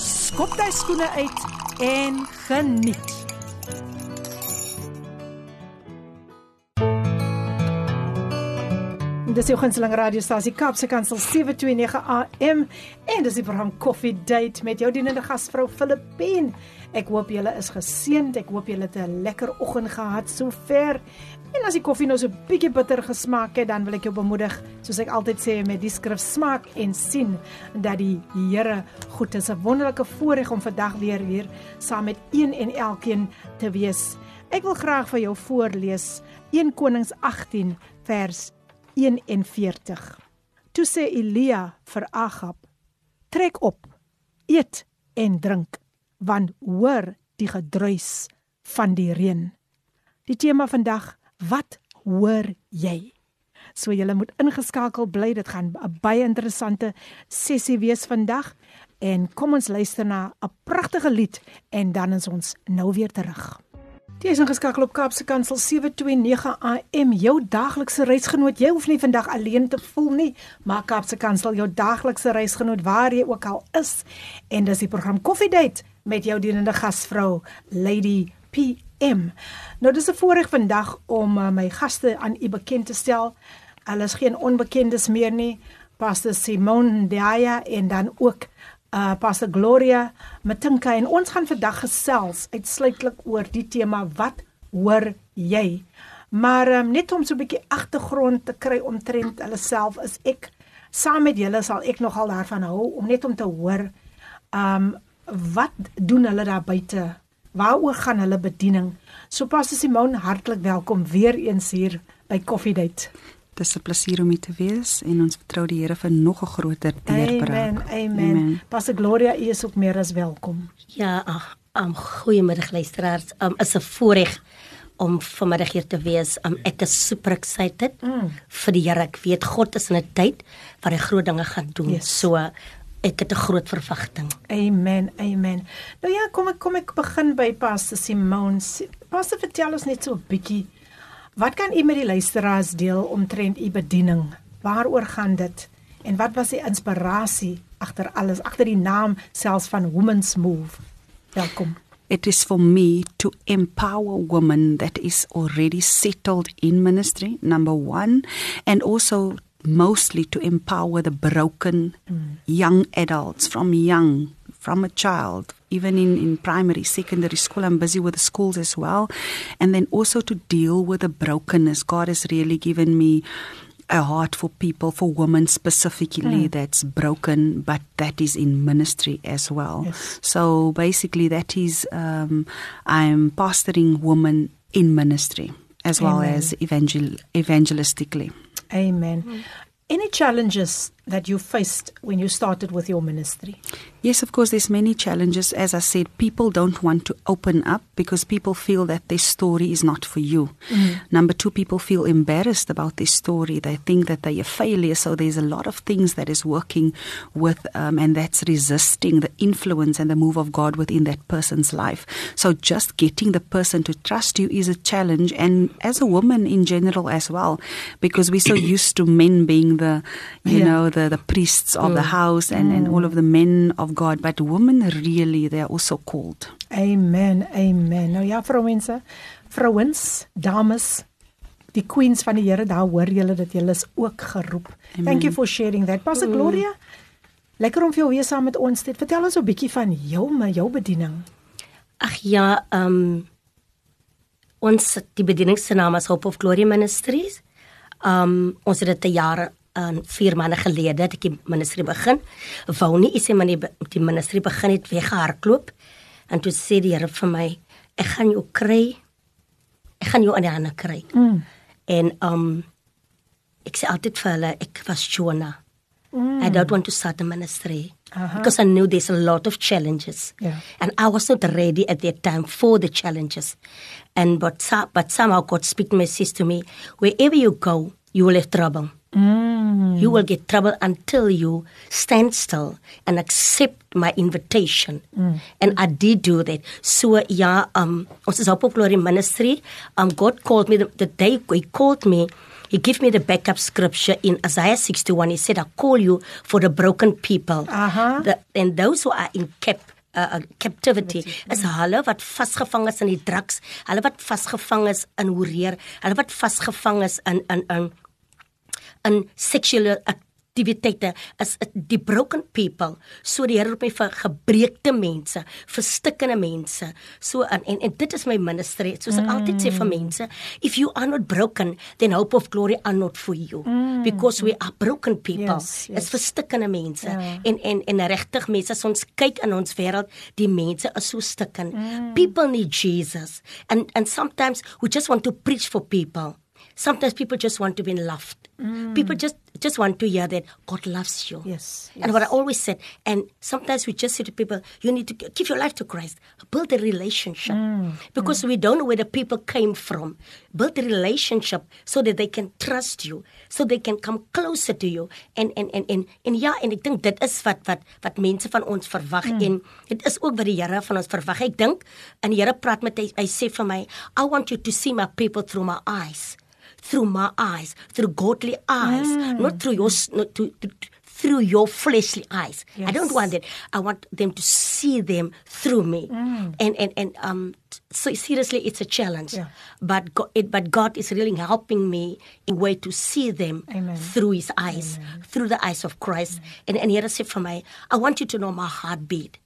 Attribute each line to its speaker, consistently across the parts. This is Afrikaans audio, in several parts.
Speaker 1: skop jy skoene uit en geniet. Dis jou gunsteling radiostasie Kapse Kansel 729 AM en dis die program Coffee Date met jou dienende gasvrou Filippine. Ek hoop julle is geseënd. Ek hoop julle het 'n lekker oggend gehad sover. En as die koffie nou so bietjie bitter gesmaak het, dan wil ek jou bemoedig, soos ek altyd sê met die skrif smaak en sien dat die Here goed is. 'n Wonderlike voorreg om vandag weer hier saam met een en elkeen te wees. Ek wil graag vir jou voorlees 1 Konings 18 vers 41. Toe sê Elia vir Agab: "Trek op, eet en drink, want hoor die gedruis van die reën." Die tema vandag: Wat hoor jy? So jy moet ingeskakel bly. Dit gaan 'n baie interessante sessie wees vandag. En kom ons luister na 'n pragtige lied en dan is ons nou weer terug. Jy is ingeskakel op Kaapse Kansel 729 AM, jou daaglikse reisgenoot. Jy hoef nie vandag alleen te voel nie, maar Kaapse Kansel jou daaglikse reisgenoot waar jy ook al is. En dis die program Coffee Date met jou dienende gasvrou Lady PM. Nou dis 'n voorreg vandag om uh, my gaste aan u bekend te stel. Hulle is geen onbekendes meer nie. Pastor Simon Daya en dan ook uh Pastor Gloria Matinka en ons gaan vandag gesels uitsluitlik oor die tema wat hoor jy? Maar um, net om so 'n bietjie agtergrond te kry omtrent hulle self is ek saam met julle sal ek nogal daarvan hou om net om te hoor um wat doen hulle daar buite? Waaroor gaan hulle bediening? So Pastor Simon, hartlik welkom weer eens hier by Coffee Date.
Speaker 2: Dis 'n plesier om hier te wees en ons vertrou die Here vir nog 'n groter deurbraak.
Speaker 1: Amen. Amen. amen. Pastor Gloria, u is ook meer as welkom.
Speaker 3: Ja, ag, um, goeiemiddag luisteraars. Um, is 'n voorreg om vanmiddag hier te wees. Um, ek is super excited mm. vir die Here. Ek weet God is in 'n tyd waar hy groot dinge gaan doen. Yes. So ek het 'n groot verwagting.
Speaker 1: Amen. Amen. Nou ja, kom ek kom ek begin by Pastor Simon. Pastor, vertel ons net so 'n bietjie Wat kan u met die luisteraars deel omtrent u bediening? Waaroor gaan dit? En wat was die inspirasie agter alles, agter die naam selfs van Women's Move? Welkom.
Speaker 2: It is for me to empower women that is already settled in ministry, number 1, and also mostly to empower the broken mm. young adults from young from a child even in, in primary, secondary school. I'm busy with the schools as well. And then also to deal with the brokenness. God has really given me a heart for people, for women specifically, mm. that's broken, but that is in ministry as well. Yes. So basically, that is, um, I'm pastoring women in ministry as Amen. well as evangel- evangelistically.
Speaker 1: Amen. Mm. Any challenges that you faced when you started with your ministry?
Speaker 2: Yes, of course, there's many challenges. As I said, people don't want to open up because people feel that their story is not for you. Mm. Number two, people feel embarrassed about their story. They think that they're a failure. So there's a lot of things that is working with, um, and that's resisting the influence and the move of God within that person's life. So just getting the person to trust you is a challenge, and as a woman in general as well, because we're so used to men being the, you yeah. know, the, the priests of mm. the house and, mm. and all of the men of God, but women really, they are also called.
Speaker 1: Amen, amen. Nou ja, vrouwense, vrouens, dames, die queens van die Here, daar hoor julle dat julle is ook geroep. Amen. Thank you for sharing that. Pastor mm. Gloria, lekker om vir jou weer saam met ons te vertel ons 'n bietjie van jou, my jou bediening.
Speaker 3: Ag ja, ehm um, ons die bedieningsnaam is Hope of Glory Ministries. Ehm um, ons het dit 'n aan 4 maande gelede dat ek die ministerie begin. Wou nie in my die ministerie begin het weggehardloop. En toe sê die Here vir my, ek gaan jou kry. Ek gaan jou aan die hande kry. Mm. En um ek sê altyd vir hulle ek was Jonah. I don't want to start the ministry
Speaker 1: Uh-huh.
Speaker 3: because I knew there's a lot of challenges.
Speaker 1: Yeah.
Speaker 3: And I was not ready at that time for the challenges. And but, but somehow God speak message to me, wherever you go, you will have trouble.
Speaker 1: Mm.
Speaker 3: You will get trouble until you stand still and accept my invitation. And I did do that. So yeah, um, ons is Hope of Glory Ministry. Um, God called me the, the day He called me. He gave me the backup scripture in Isaiah 61. He said, "I call you for the broken people,
Speaker 1: Aha.
Speaker 3: the, and those who are in cap." Uh, uh, captivity is hulle wat vasgevang is in die drugs, hulle wat vasgevang is in hoereer, hulle wat vasgevang is in in in in seksuele aktiwiteite is die broken people. So die Here roep my vir gebreekte mense verstikkende mense. So en en, en dit is my ministry. Soos ek altyd sê vir mense if you are not broken then hope of glory are not for you. Because we are broken people.
Speaker 1: Yes, yes.
Speaker 3: is verstikkende mense.
Speaker 1: Ja.
Speaker 3: en en en regtig mense as ons kyk in ons wêreld die mense is so stikken people need Jesus. And and sometimes we just want to preach for people sometimes people just want to be loved. People just just want to hear that God loves you.
Speaker 1: Yes,
Speaker 3: and what I always said and sometimes we just say to people you need to give your life to Christ. Build a relationship. Mm, because mm. we don't know where the people came from. Build a relationship so that they can trust you so they can come closer to you. En en en en en ja en ek dink dit is wat wat wat mense van ons verwag mm. en dit is ook wat die Here van ons verwag. Ek dink en die Here praat met hy, hy sê vir my I want you to see my people through my eyes through my eyes through godly eyes not through your not to, to, through your fleshly eyes. I don't want that I want them to see them through me. And and and um so seriously it's a challenge.
Speaker 1: Yeah.
Speaker 3: but God, it, but God is really helping me in a way to see them
Speaker 1: Amen.
Speaker 3: through his eyes through the eyes of Christ. And and Here sê vir my I want you to know my heartbeat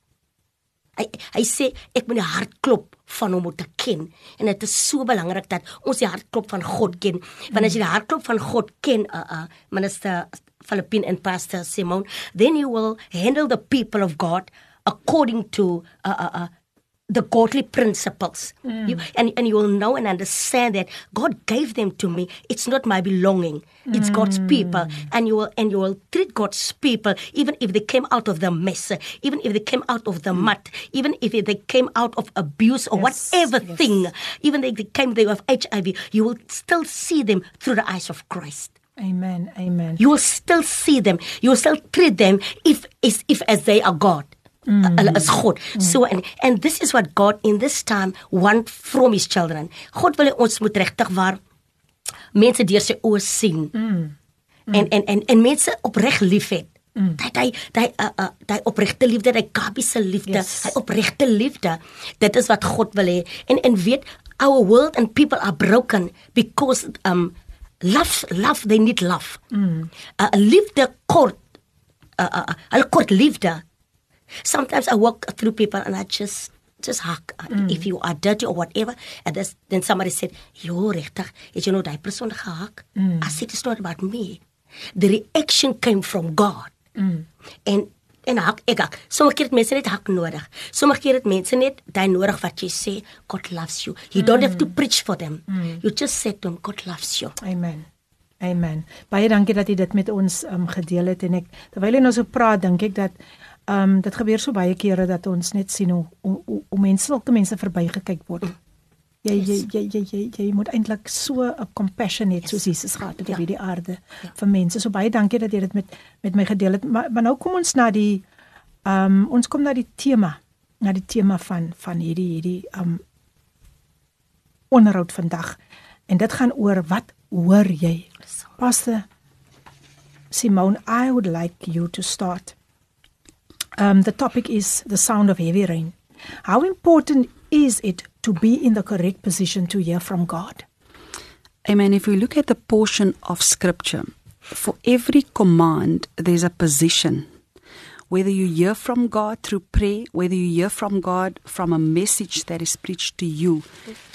Speaker 3: Hy hy sê ek moet die hartklop van hom moet ken. En dit is so belangrik dat ons die hartklop van God ken. Want as jy die hartklop van God ken uh, uh minister Philippine and pastor Simon then you will handle the people of God according to uh, uh, uh the godly principles. You, and and you will know and understand that God gave them to me. It's not my belonging. It's God's mm. people. And you will and you will treat God's people even if they came out of the mess even if they came out of the mm. mud even if they came out of abuse or
Speaker 1: Yes,
Speaker 3: whatever
Speaker 1: yes.
Speaker 3: thing even if they came they have HIV you will still see them through the eyes of Christ.
Speaker 1: Amen. Amen.
Speaker 3: you will still see them. You will still treat them if as if as they are God Hulle is God. So and and this is what God in this time want from his children. God wil ons moet regtig waar mense deur sy oë sien. En en en en mense opreg liefhet. Dat hy hy uh, uh, hy opregte liefde, hy kapiese liefde,
Speaker 1: Yes.
Speaker 3: hy opregte liefde. Dit is wat God wil hê. En en weet our world and people are broken because um love love they need love. Mm. Uh, liefde kort uh, uh, uh, hulle kort liefde. Sometimes I walk through people and I just just hug mm. if you are dirty or whatever and this, then somebody said yo regtig het jy nou daai persoon gehak mm. I said it's not about me the reaction came from God mm. en en hak ek hak sommige keer het mense net hak nodig sommige keer het mense net daai nodig wat jy sê God loves you you mm. don't have to preach for them mm. you just say to them God loves you
Speaker 1: Amen. Amen. Baie dankie dat jy dit met ons um, gedeel het en ek terwyl jy nou so praat dink ek dat ehm um, dit gebeur so baie kere dat ons net sien hoe hoe, hoe, mense sulke mense verbygekyk word. Jy jy jy jy jy, jy moet eintlik so 'n compassion hê soos Jesus gehad het op
Speaker 3: Ja.
Speaker 1: hierdie aarde vir mense. So baie dankie dat jy dit met met my gedeel het. Maar, maar nou kom ons na die ehm um, ons kom na die tema, na die tema van van hierdie hierdie ehm um, onderhoud vandag. En dit gaan oor wat hoor jy? Pastor Simone, I would like you to start. Um, the topic is the sound of heavy rain. How important is it to be in the correct position to hear from God?
Speaker 2: Amen. If we look at the portion of scripture, for every command, there's a position. Whether you hear from God through prayer, whether you hear from God from a message that is preached to you,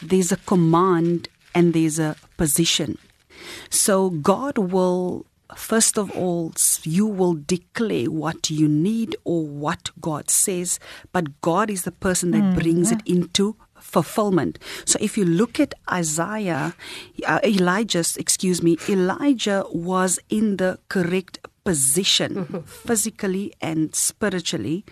Speaker 2: there's a command and there's a position. So God will, first of all, you will declare what you need or what God says, but God is the person that brings it into fulfillment. So if you look at Isaiah, uh, Elijah, excuse me, Elijah was in the correct position physically and spiritually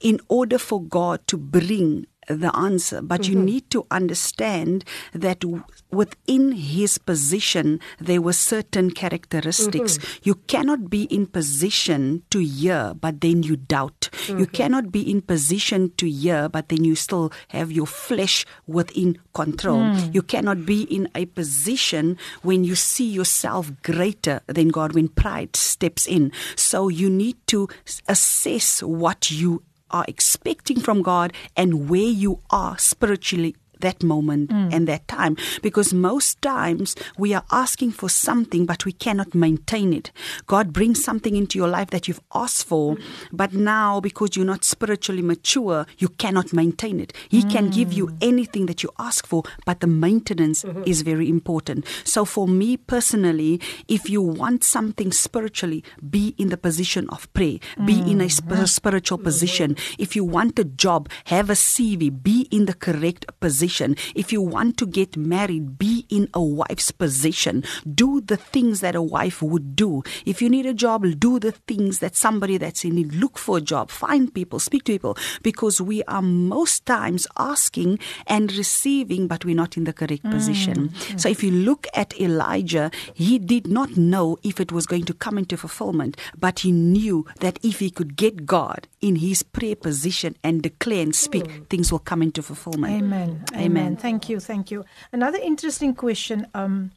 Speaker 2: in order for God to bring the answer but mm-hmm. you need to understand that w- within his position there were certain characteristics mm-hmm. you cannot be in position to hear but then you doubt mm-hmm. you cannot be in position to hear but then you still have your flesh within control mm. you cannot be in a position when you see yourself greater than God when pride steps in so you need to assess what you are expecting from God and where you are spiritually that moment mm. and that time. Because most times we are asking for something but we cannot maintain it. God brings something into your life that you've asked for but now because you're not spiritually mature you cannot maintain it. He mm. can give you anything that you ask for but the maintenance mm-hmm. is very important. So for me personally if you want something spiritually be in the position of prayer. Mm. be in a sp- spiritual position. If you want a job have a cv be in the correct position If you want to get married, be in a wife's position. Do the things that a wife would do. If you need a job, do the things that somebody that's in need. Look for a job, find people, speak to people, because we are most times asking and receiving, but we're not in the correct mm. position. Mm. So if you look at Elijah, he did not know if it was going to come into fulfillment, but he knew that if he could get God in his prayer position and declare and speak, mm. things will come into fulfillment.
Speaker 1: Amen. Amen. Amen. Thank you. Thank you. Another interesting question. Um,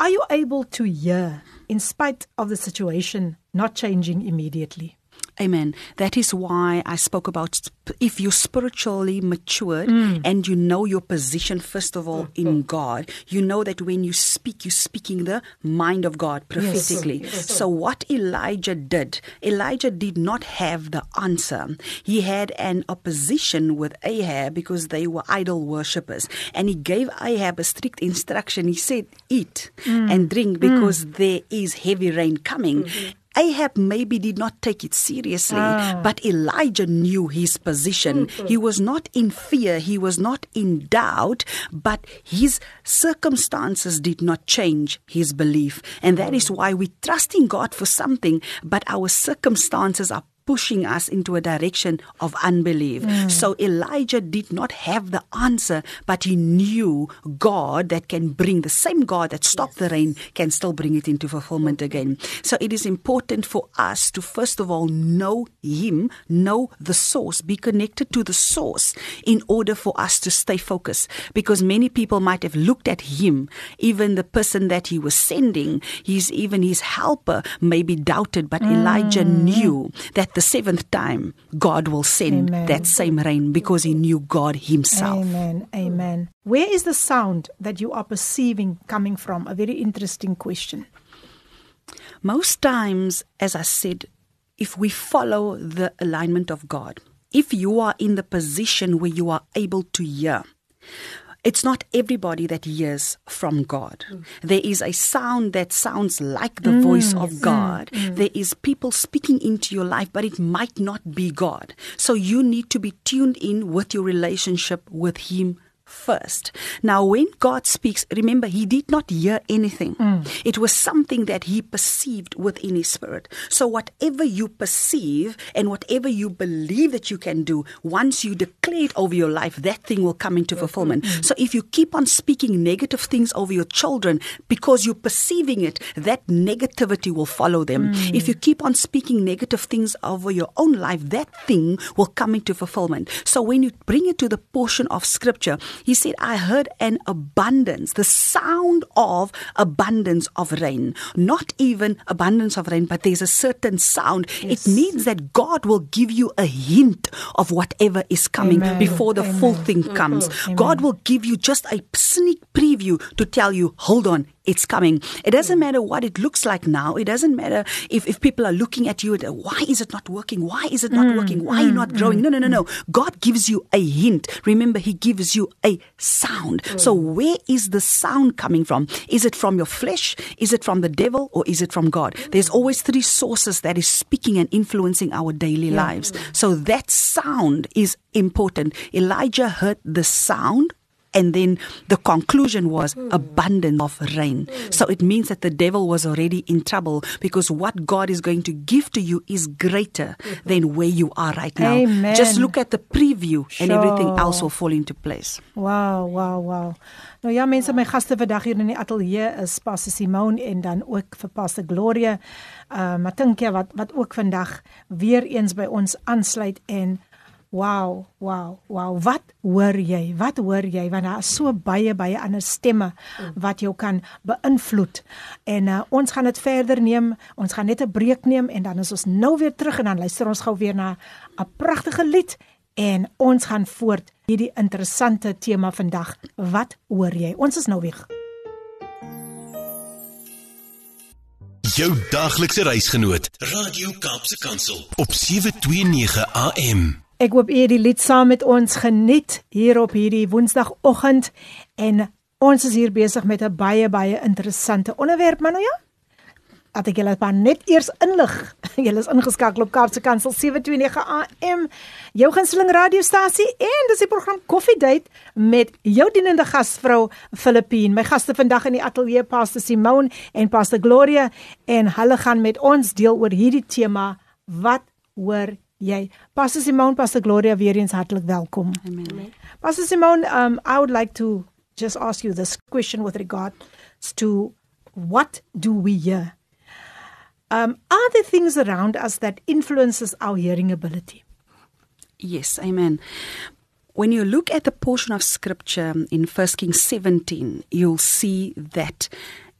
Speaker 1: are you able to hear in spite of the situation not changing immediately?
Speaker 2: Amen. That is why I spoke about if you're spiritually matured mm. and you know your position, first of all, in God, you know that when you speak, you're speaking the mind of God prophetically. Yes. Yes. So, what Elijah did, Elijah did not have the answer. He had an opposition with Ahab because they were idol worshippers. And he gave Ahab a strict instruction. He said, Eat mm. and drink because mm. there is heavy rain coming. Mm-hmm. Ahab maybe did not take it seriously, ah. but Elijah knew his position. Mm-hmm. He was not in fear, he was not in doubt, but his circumstances did not change his belief. And that is why we trust in God for something, but our circumstances are pushing us into a direction of unbelief. Mm. So Elijah did not have the answer, but he knew God that can bring the same God that stopped yes. the rain can still bring it into fulfillment again. So it is important for us to first of all know him, know the source, be connected to the source in order for us to stay focused because many people might have looked at him, even the person that he was sending, he's even his helper maybe doubted, but mm. Elijah knew that the seventh time, God will send Amen. that same rain because he knew God himself.
Speaker 1: Amen. Amen. Where is the sound that you are perceiving coming from? A very interesting question.
Speaker 2: Most times, as I said, if we follow the alignment of God, if you are in the position where you are able to hear, it's not everybody that hears from God. Mm. There is a sound that sounds like the mm, voice of mm, God. Mm, there is people speaking into your life, but it might not be God. So you need to be tuned in with your relationship with Him first. Now, when God speaks, remember, He did not hear anything. Mm. It was something that He perceived within His Spirit. So, whatever you perceive and whatever you believe that you can do, once you declare it over your life, that thing will come into fulfillment. Mm. So, if you keep on speaking negative things over your children because you're perceiving it, that negativity will follow them. Mm. If you keep on speaking negative things over your own life, that thing will come into fulfillment. So, when you bring it to the portion of Scripture, he said, I heard an abundance, the sound of abundance of rain. Not even abundance of rain, but there's a certain sound. Yes. It means that God will give you a hint of whatever is coming Amen. before the Amen. full thing comes. Mm-hmm. God will give you just a sneak preview to tell you, hold on, it's coming. It doesn't matter what it looks like now. It doesn't matter if, if people are looking at you and why is it not working? Why is it not mm, working? Why mm, are you not growing? Mm, no, no, no, no. God gives you a hint. Remember, He gives you a sound. Mm. So where is the sound coming from? Is it from your flesh? Is it from the devil? Or is it from God? There's always three sources that is speaking and influencing our daily lives. So that sound is important. Elijah heard the sound and then the conclusion was abundance of rain. So it means that the devil was already in trouble because what God is going to give to you is greater than where you are right now.
Speaker 1: Amen.
Speaker 2: Just look at the preview and everything
Speaker 1: Sure.
Speaker 2: else will fall into place.
Speaker 1: Wow, wow, wow. Nou ja, mense, my gaste vandag hier in die ateljee is Pastor Simone en dan ook vir Pastor Gloria. Uh Matinkia wat wat ook vandag weer eens by ons aansluit en wow, wow, wow. Wat hoor jy? Wat hoor jy? Want daar is so baie baie ander stemme wat jou kan beïnvloed. En uh ons gaan dit verder neem. Ons gaan net 'n breek neem en dan is ons nou weer terug en dan luister ons gou weer na 'n pragtige lied en ons gaan voort hierdie interessante tema vandag. Wat hoor jy? Ons is nou weer.
Speaker 4: Jou daglikse reisgenoot, Radio Kaapse Kansel op 729 AM.
Speaker 1: Ek hoop u het die lied saam met ons geniet hier op hierdie Woensdagoggend en ons is hier besig met 'n baie baie interessante onderwerp, maar nou ja. Dat ek julle maar net eers inlig. Julle is ingeskakel op Kaapse Kansel 729 AM, jou gunsteling radiostasie en dis die program Coffee Date met jou dienende gasvrou Filippine. My gaste vandag in die ateljee Pastor Simone en Pastor Gloria en hulle gaan met ons deel oor hierdie tema wat hoor jy? Pastor Simone, Pastor Gloria, weer eens hartlik welkom.
Speaker 2: Amen.
Speaker 1: Pastor Simone, um, I would like to just ask you this question with regards to what do we hear? Um, are there things around us that influences our hearing ability?
Speaker 2: Yes, amen. When you look at the portion of scripture in 1 Kings 17, you'll see that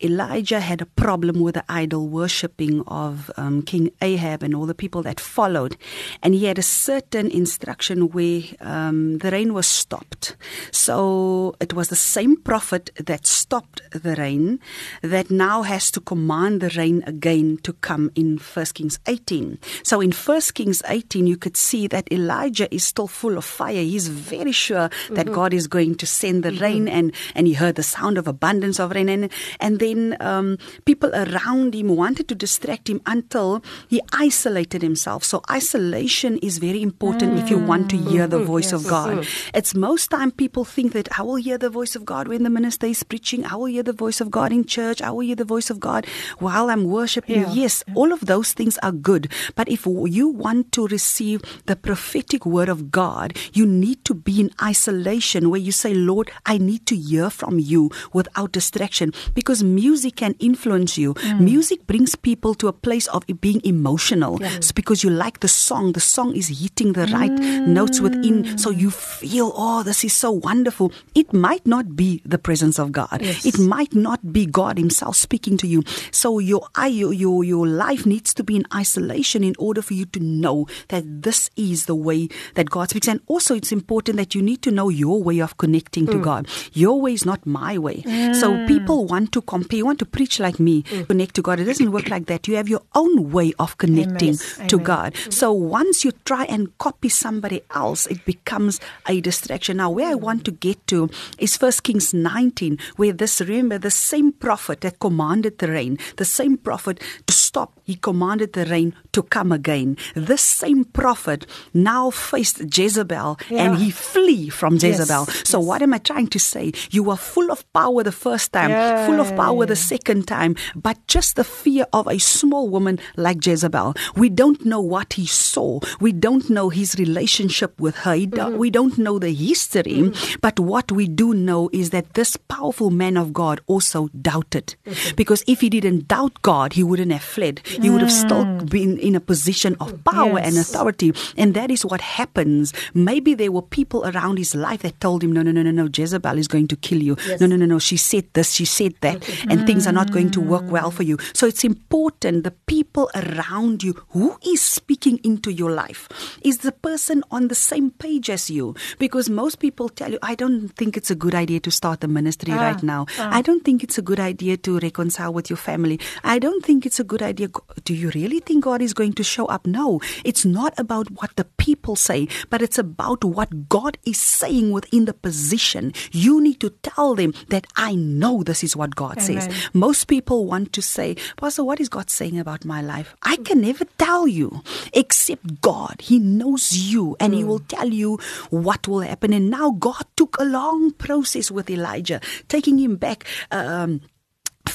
Speaker 2: Elijah had a problem with the idol worshipping of um, King Ahab and all the people that followed. And he had a certain instruction where um, the rain was stopped. So it was the same prophet that stopped the rain that now has to command the rain again to come in 1 Kings 18. So in 1 Kings 18, you could see that Elijah is still full of fire. He's very sure that God is going to send the rain, and, and he heard the sound of abundance of rain. And, and then um, people around him wanted to distract him until he isolated himself. So isolation is very important if you want to hear the voice of God. It's most time people think that I will hear the voice of God when the minister is preaching. I will hear the voice of God in church. I will hear the voice of God while I'm worshiping.
Speaker 1: Yeah.
Speaker 2: Yes, all of those things are good. But if you want to receive the prophetic word of God, you need to be in isolation where you say, Lord, I need to hear from you without distraction because music can influence you. Mm. Music brings people to a place of being emotional It's because you like the song. The song is hitting the right mm. notes within. So you feel, oh, this is so wonderful. It might not be the presence of God.
Speaker 1: Yes.
Speaker 2: It might not be God Himself speaking to you. So your eye, your, your your life needs to be in isolation in order for you to know that this is the way that God speaks. And also, it's important that you need to know your way of connecting to mm. God. Your way is not my way. So people want to compare. You want to preach like me, mm. connect to God. It doesn't work like that. You have your own way of connecting
Speaker 1: Amen.
Speaker 2: to
Speaker 1: Amen.
Speaker 2: God. So once you try and copy somebody else, it becomes a distraction. Now, where I mm. want to get to is First Kings 19, where this remember the same prophet that commanded the rain, the same prophet to stop, he commanded the rain to come again. This same prophet now faced Jezebel
Speaker 1: Yeah.
Speaker 2: and he flee from
Speaker 1: Yes,
Speaker 2: Jezebel. So what am I trying to say? You were full of power the first time, full of power the second time, but just the fear of a small woman like Jezebel. We don't know what he saw. We don't know his relationship with her. He do- mm-hmm. We don't know the history, mm-hmm. but what we do know is that this powerful man of God also doubted. Mm-hmm. Because if he didn't doubt God, he wouldn't have fled. He would have hmm. still been in a position of power and authority. And that is what happens. Maybe there were people around his life that told him, no, no, no, no, no, Jezebel is going to kill you. No, no, no, no, she said this, she said that, and things are not going to work hmm. well for you. So it's important the people around you who is speaking into your life is the person on the same page as you. Because most people tell you, I don't think it's a good idea to start a ministry ah, right now. Ah. I don't think it's a good idea to reconcile with your family. I don't think it's a good idea. Do you really think God is going to show up? No. It's not about what the people say, but it's about what God is saying within the position. You need to tell them that I know this is what God
Speaker 1: Amen.
Speaker 2: says. Most people want to say, Pastor, what is God saying about my life? I can never tell you except God. He knows you and He will tell you what will happen. And now God took a long process with Elijah, taking him back. Um,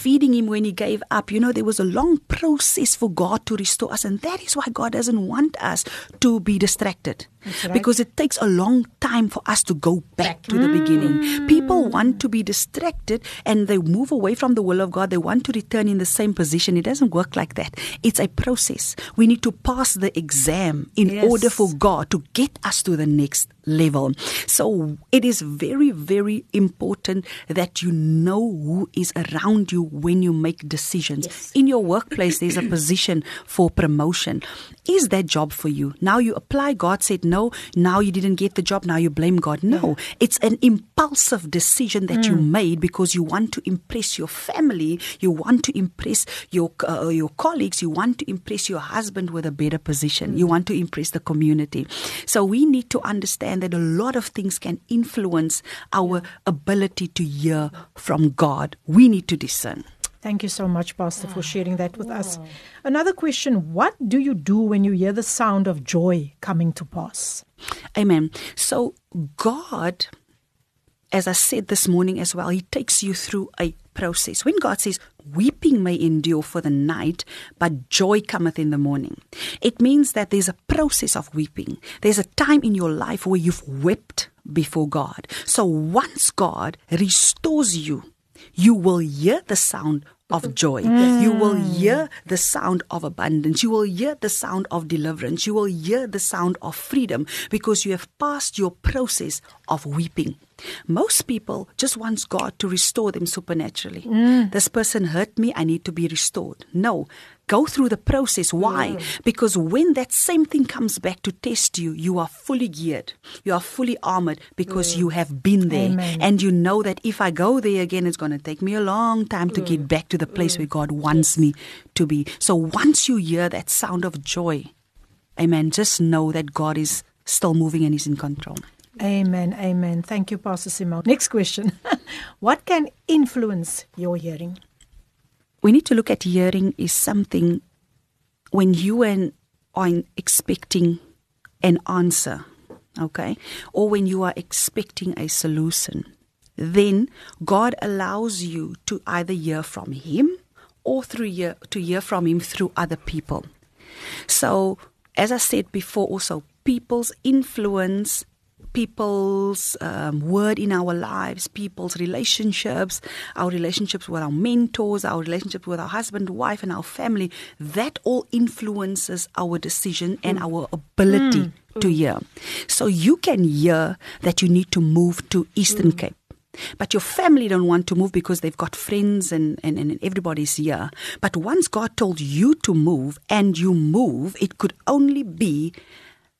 Speaker 2: feeding him when he gave up. You know, there was a long process for God to restore us, and that is why God doesn't want us to be distracted.
Speaker 1: Right.
Speaker 2: Because it takes a long time for us to go back to the beginning. Mm. People want to be distracted and they move away from the will of God. They want to return in the same position. It doesn't work like that. It's a process. We need to pass the exam in
Speaker 1: Yes.
Speaker 2: order for God to get us to the next level. So it is very, very important that you know who is around you when you make decisions.
Speaker 3: Yes.
Speaker 2: In your workplace, there's a position for promotion. Is that job for you? Now you apply, God said no, now you didn't get the job, now you blame God. No, it's an impulsive decision that you mm. made because you want to impress your family, you want to impress your uh, uh your colleagues, you want to impress your husband with a better position, you mm. want to impress the community. So we need to understand that a lot of things can influence our ability to hear from God. We need to discern.
Speaker 1: Thank you so much, Pastor, for ah, sharing that with us. Another question What do you do when you hear the sound of joy coming to pass?
Speaker 2: Amen. So, God, as I said this morning as well, He takes you through a process. When God says, Weeping may endure for the night, but joy cometh in the morning, it means that there's a process of weeping. There's a time in your life where you've wept before God. So, once God restores you, you will hear the sound of mm. joy. You will hear the sound of abundance. You will hear the sound of deliverance. You will hear the sound of freedom because you have passed your process of weeping. Most people just wants God to restore them supernaturally. Mm. This person hurt me, I need to be restored. No, go through the process. Why? Mm. Because when that same thing comes back to test you, you are fully geared. You are fully armored because you mm. have been there.
Speaker 1: Amen.
Speaker 2: And you know that if I go there again, it's going to take me a long time to get mm. back to the place where God wants me to be. So once you hear that sound of joy, amen, just know that God is still moving and is in control.
Speaker 1: Amen. Amen. Thank you, Pastor Simone. Next question What can influence your hearing?
Speaker 2: We need to look at hearing is something when you and are expecting an answer, okay, or when you are expecting a solution, then God allows you to either hear from Him or through hear, to hear from Him through other people. So, as I said before, also people's influence people's um, word in our lives, people's relationships, our relationships with our mentors, our relationships with our husband, wife, and our family, that all influences our decision and mm. our ability mm. Mm. to hear. So you can hear that you need to move to Eastern Cape. But your family don't want to move because they've got friends and, and, and everybody's here. But once God told you to move and you move, it could only be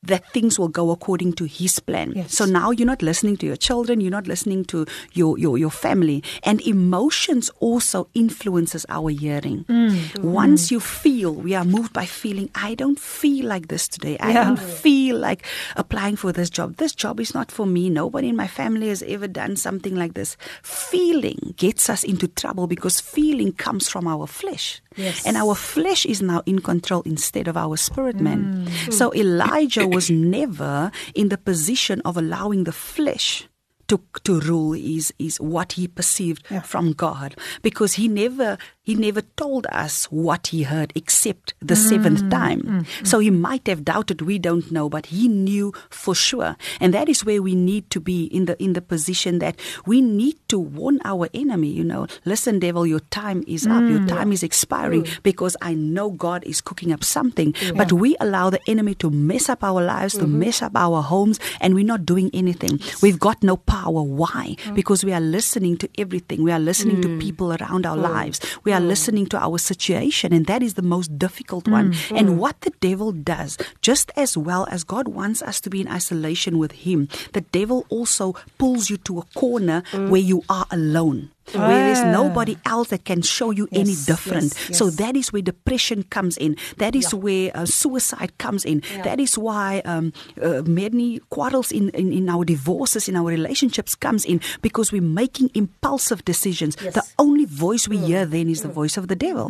Speaker 2: that things will go according to his plan.
Speaker 1: Yes.
Speaker 2: So now you're not listening to your children, you're not listening to your, your, your family. And emotions also influences our hearing. Mm. Mm. Once you feel, we are moved by feeling, I don't feel like this today. I
Speaker 1: Yeah.
Speaker 2: don't feel like applying for this job. This job is not for me. Nobody in my family has ever done something like this. Feeling gets us into trouble because feeling comes from our flesh.
Speaker 1: Yes.
Speaker 2: And our flesh is now in control instead of our spirit man. Mm. So Elijah was never in the position of allowing the flesh to, to rule is is what he perceived
Speaker 1: Yeah.
Speaker 2: from God. Because he never he never told us what he heard except the mm, seventh time. Mm, mm. so he might have doubted we don't know but he knew for sure. And that is where we need to be in the in the position that we need to warn our enemy you know listen devil your time is up. Your time is expiring because I know God is cooking up something. But we allow the enemy to mess up our lives to mm-hmm. mess up our homes and we're not doing anything. We've got no power why? Mm. Because we are listening to everything. We are listening to mm. people around our mm. lives. We are listening to our situation and that is the most difficult one. And what the devil does just as well as God wants us to be in isolation with him the devil also pulls you to a corner where you are alone where there's
Speaker 1: Ah.
Speaker 2: nobody else that can show you any different.
Speaker 1: yes,
Speaker 2: So that is where depression comes in. That is where uh, suicide comes in. That is why um, uh, many quarrels in, in, in our divorces, in our relationships comes in because we're making impulsive decisions.
Speaker 3: Yes.
Speaker 2: The only voice we hear then is the voice of the devil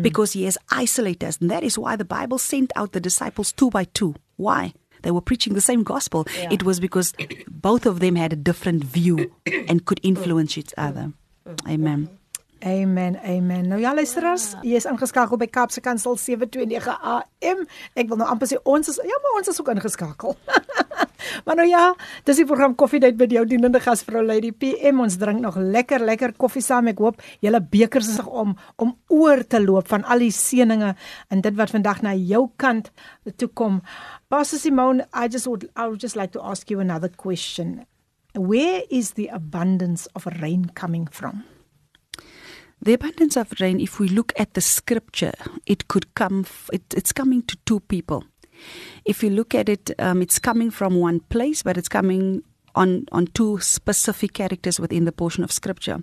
Speaker 2: because he has isolated us. And that is why the Bible sent out the disciples two by two. Why? They were preaching the same gospel. It was because both of them had a different view and could influence each other. Amen.
Speaker 1: Amen, amen. Nou ja, luisteraars, jy is ingeskakel by Kaapse Kansel 729 AM. Ek wil nou amper sê ons is ja, maar ons is ook ingeskakel. maar nou ja, dis die program Koffiedייט met jou dienende gasvrou Lady PM. Ons drink nog lekker lekker koffie saam. Ek hoop julle bekers is om om oor te loop van al die seëninge en dit wat vandag na jou kant toe kom. Pastor Simone, I just would I would just like to ask you another question. Where is the abundance of rain coming from?
Speaker 2: The abundance of rain, if we look at the scripture, it could come, it, it's coming to two people. If you look at it, um, it's coming from one place, but it's coming on, on two specific characters within the portion of scripture.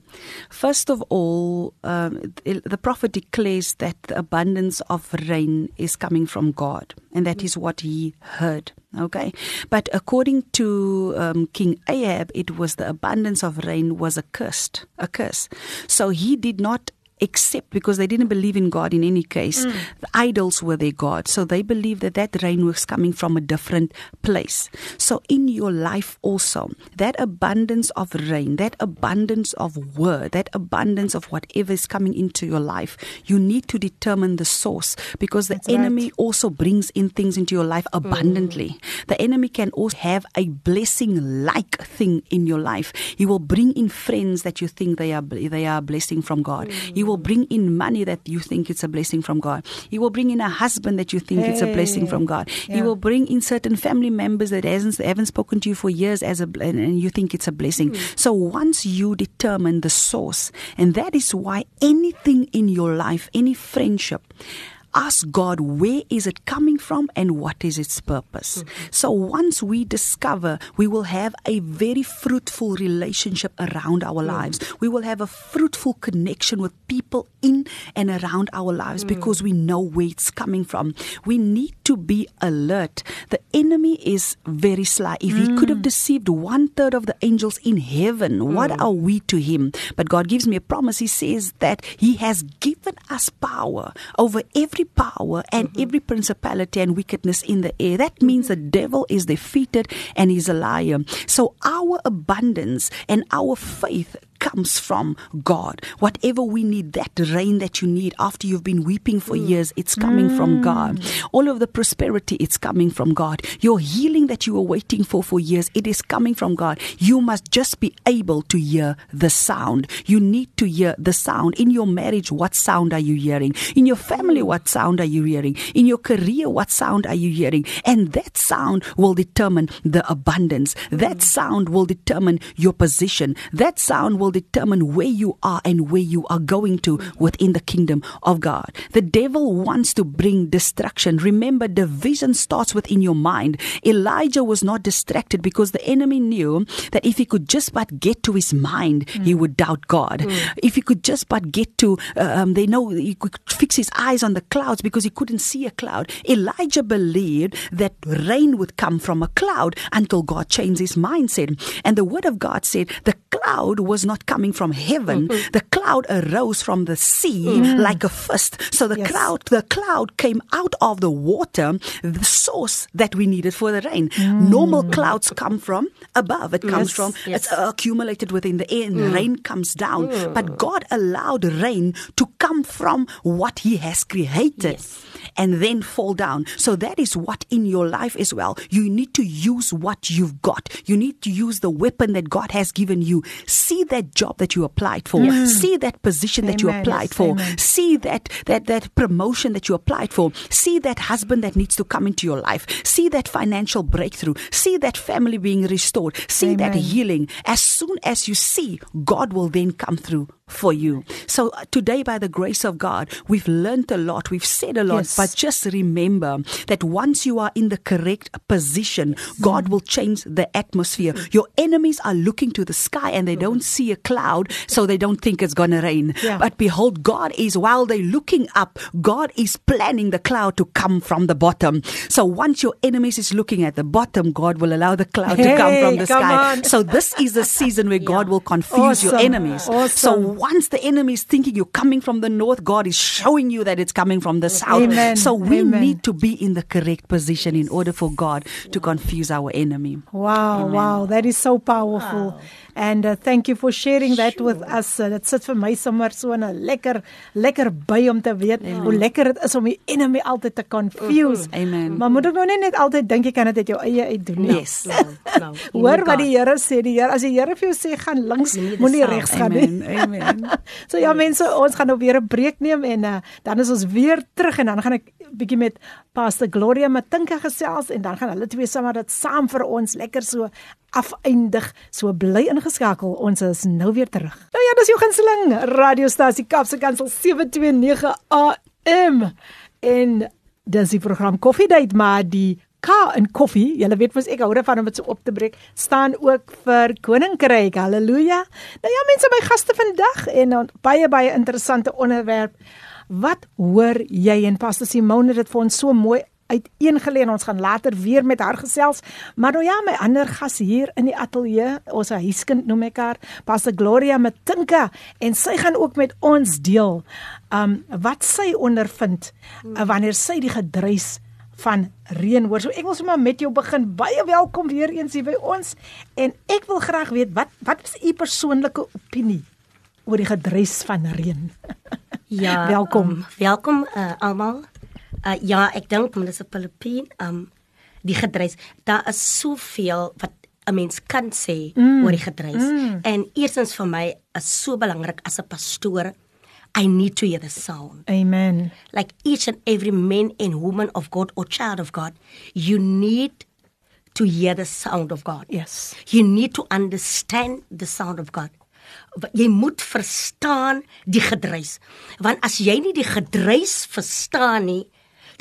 Speaker 2: First of all, um, the, the prophet declares that the abundance of rain is coming from God, and that is what he heard. Okay, but according to um, King Ahab, it was the abundance of rain was a cursed, a curse. So he did not accept because they didn't believe in God in any case. Mm. The idols were their God. So they believed that that rain was coming from a different place. So in your life also, that abundance of rain, that abundance of word, that abundance of whatever is coming into your life, you need to determine the source because the
Speaker 1: That's right.
Speaker 2: enemy also brings in things into your life abundantly. Mm. The enemy can also have a blessing like thing in your life. He will bring in friends that you think they are they are a blessing from God. He mm. will bring in money that you think it's a blessing from God. He will bring in a husband that you think it's a blessing from God. He will bring in certain family members that hasn't haven't spoken to you for years as a and, and you think it's a blessing. Hmm. So once you determine the source, and that is why anything in your life, any friendship, ask God where is it coming from and what is its purpose. Mm-hmm. So once we discover, we will have a very fruitful relationship around our mm-hmm. lives. We will have a fruitful connection with people in and around our lives mm. because we know where it's coming from. We need to be alert. The enemy is very sly. If he could have mm. deceived one third of the angels in heaven, what mm. are we to him? But God gives me a promise. He says that he has given us power over every power and mm-hmm. every principality and wickedness in the air. That mm-hmm. means the devil is defeated and he's a liar. So our abundance and our faith comes from God. Whatever we need, that rain that you need after you've been weeping for mm. years, it's coming from mm. God. All of the prosperity, it's coming from God. Your healing that you were waiting for for years, it is coming from God. You must just be able to hear the sound. You need to hear the sound. In your marriage, what sound are you hearing? In your family, mm. what sound are you hearing? In your career, what sound are you hearing? And that sound will determine the abundance. That sound will determine your position. That sound will determine where you are and where you are going to within the kingdom of God. The devil wants to bring destruction. Remember, division starts within your mind. Elijah was not distracted because the enemy knew that if he could just but get to his mind, he hmm. would doubt God. Hmm. If he could just but get to, uh, um, they know he could fix his eyes on the clouds because he couldn't see a cloud. Elijah believed that rain would come from a cloud until God changed his mindset. And the word of God said the cloud was not coming from heaven. Mm-hmm. The cloud arose from the sea mm-hmm. like a fist. So the
Speaker 1: Yes.
Speaker 2: cloud, the cloud came out of the water, the source that we needed for the rain. Mm. Normal clouds come from above. It comes
Speaker 1: Yes,
Speaker 2: from,
Speaker 3: yes.
Speaker 2: it's accumulated within the air and mm. rain comes down. But mm. God allowed rain to come from what He has created. And then fall down. So that is what in your life as well. You need to use what you've got. You need to use the weapon that God has given you. See that job that you applied for. See that position that you applied for.
Speaker 1: amen.
Speaker 2: See that that that promotion that you applied for. See that husband that needs to come into your life. See that financial breakthrough. See that family being restored. See that healing. As soon as you see, God will then come through for you. So uh, today, by the grace of God, we've learned a lot, we've said a lot,
Speaker 1: Yes.
Speaker 2: but just remember that once you are in the correct position, God will change the atmosphere. Your enemies are looking to the sky and they don't see a cloud, so they don't think it's going to rain.
Speaker 1: Yeah.
Speaker 2: But behold, God is, while they're looking up, God is planning the cloud to come from the bottom. So once your enemies is looking at the bottom, God will allow the cloud to come from the
Speaker 1: come
Speaker 2: sky.
Speaker 1: on.
Speaker 2: So this is the season where God will confuse your
Speaker 1: Awesome.
Speaker 2: enemies. So
Speaker 1: Awesome.
Speaker 2: Once the enemy is thinking you're coming from the north, God is showing you that it's coming from the mm. south.
Speaker 1: Amen.
Speaker 2: So we
Speaker 1: Amen.
Speaker 2: need to be in the correct position in order for God to confuse our enemy.
Speaker 1: Wow, wow, that is so powerful. And uh, thank you for sharing that with us. Uh, dit sit vir my sommer so 'n lekker lekker by om te weet hoe lekker dit is om die enemy altyd te confuse.
Speaker 2: Amen.
Speaker 1: Maar moet ek nou nie net altyd dink jy kan dit uit jou eie uit doen nie.
Speaker 2: Yes.
Speaker 3: No, no. You
Speaker 1: Hoor wat die Here sê, die Here as die Here vir jou sê gaan links, moenie regs gaan nie.
Speaker 2: Amen. Amen.
Speaker 1: So ja mense, ons gaan nou weer 'n breek neem en uh, dan is ons weer terug en dan gaan ek bietjie met Pastor Gloria Matinka gesels en dan gaan hulle twee sommer dit saam vir ons lekker so afeindig. So bly ingeskakel. Ons is nou weer terug. Nou ja, dis jou gunsteling radiostasie Kapse Kansel 729 AM en dis die program Coffee Date maar die K in koffie, julle weet mos ek hou daarvan om dit so op te breek, staan ook vir koninkryk. Halleluja. Nou ja, mense, my gaste vandag en baie baie interessante onderwerp. Wat hoor jy en Pastor Simone het dit vir ons so mooi uiteengelê en ons gaan later weer met haar gesels. Maar nou ja, my ander gas hier in die ateljee, ons huiskind noem ek haar, Pastor Gloria Matinka en sy gaan ook met ons deel um wat sy ondervind uh, wanneer sy die gedruis van reën hoor. So ek wil sommer met jou begin. Baie welkom weer eens hier by ons en ek wil graag weet wat wat is u persoonlike opinie oor die gedruis van reën?
Speaker 3: Ja,
Speaker 1: Welkom.
Speaker 3: Um, welkom uh, almal. Uh, ja, ek dink want dit is 'n Filippien. Um die gedreis, daar is soveel wat 'n mens kan sê mm. oor die gedreis. Mm. En eerstens vir my is so belangrik as 'n pastoor, I need to hear the sound.
Speaker 1: Amen.
Speaker 3: Like each and every man and woman of God or child of God, you need to hear the sound of God.
Speaker 1: Yes.
Speaker 3: You need to understand the sound of God. Jy moet verstaan die gedruis. Want as jy nie die gedruis verstaan nie,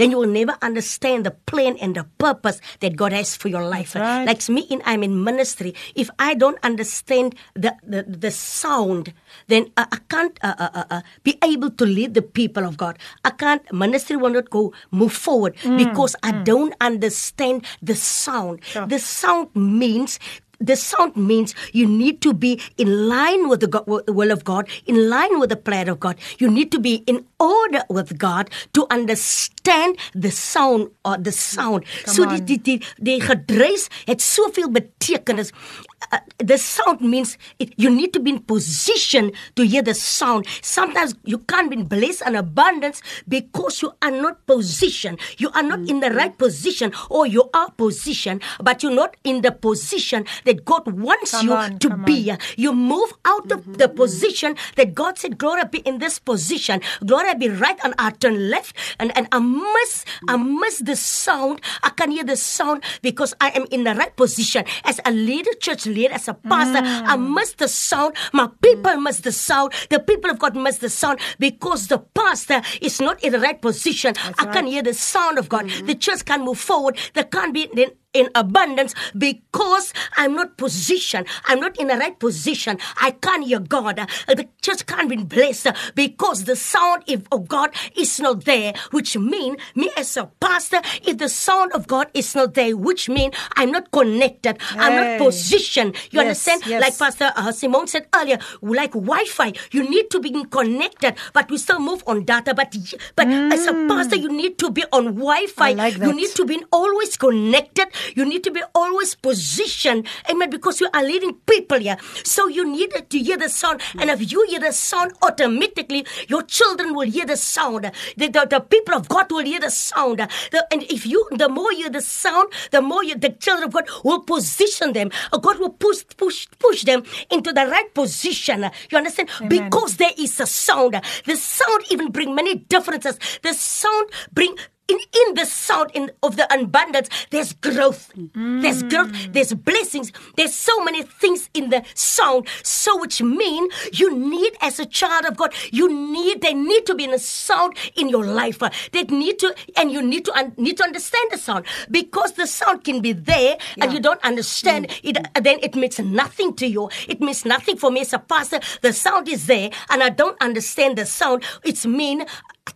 Speaker 3: then you will never understand the plan and the purpose that God has for your life.
Speaker 1: Right.
Speaker 3: Like me in I'm in ministry, if I don't understand the the, the sound, then uh, I can't uh, uh, uh, uh, be able to lead the people of God. I can't ministry will not go move forward because I don't understand the sound.
Speaker 1: Sure.
Speaker 3: The sound means the sound means you need to be in line with the, God, with the will of God, in line with the plan of God. You need to be in order with God to understand the sound or the sound.
Speaker 1: Come
Speaker 3: so die die die die gedruis het soveel betekenis. Uh, the sound means it, you need to be in position to hear the sound. Sometimes you can't be blessed and abundance because you are not positioned. You are not in the right position, or you are positioned, but you're not in the position that God wants
Speaker 1: Come
Speaker 3: you
Speaker 1: on,
Speaker 3: to be. You move out of the mm-hmm. position that God said, Glory be in this position. Glory be right and I turn left. And, and I miss I miss the sound. I can hear the sound because I am in the right position. As a leader, church leader, as a pastor, I mm. miss the sound. My people miss the sound. The people of God miss the sound because the pastor is not in the right position. I can hear the sound of God. Mm-hmm. The church can't move forward. There can't be in, abundance because I'm not positioned. I'm not in the right position. I can't hear God. Uh, The church can't be blessed uh, because the sound of God is not there, which mean me as a pastor, if the sound of God is not there, which mean I'm not connected. I'm not positioned. You
Speaker 1: Yes,
Speaker 3: understand?
Speaker 1: yes.
Speaker 3: Like Pastor uh, Simone said earlier, like Wi-Fi, you need to be connected, but we still move on data. But but as a pastor, you need to be on Wi-Fi.
Speaker 1: Like
Speaker 3: You need to be always connected. You need to be always positioned. Amen. Because you are leading people here. So you need to hear the sound. And if you hear the sound, automatically your children will hear the sound. The, the, the people of God will hear the sound. The- and if you, the more you hear the sound, the more you, the children of God will position them. Uh, God will push, push, push them into the right position. You understand? Because there is a sound. The sound even bring many differences. The sound bring in in the sound in of the abundance there's growth. There's growth there's blessings. There's so many things in the sound. So which mean you need as a child of god you need they need to be in a sound in your life. They need to and you need to un, need to understand the sound. Because the sound can be there and you don't understand it uh, then it means nothing to you. It means nothing for me as a pastor. The sound is there and i don't understand the sound. It's mean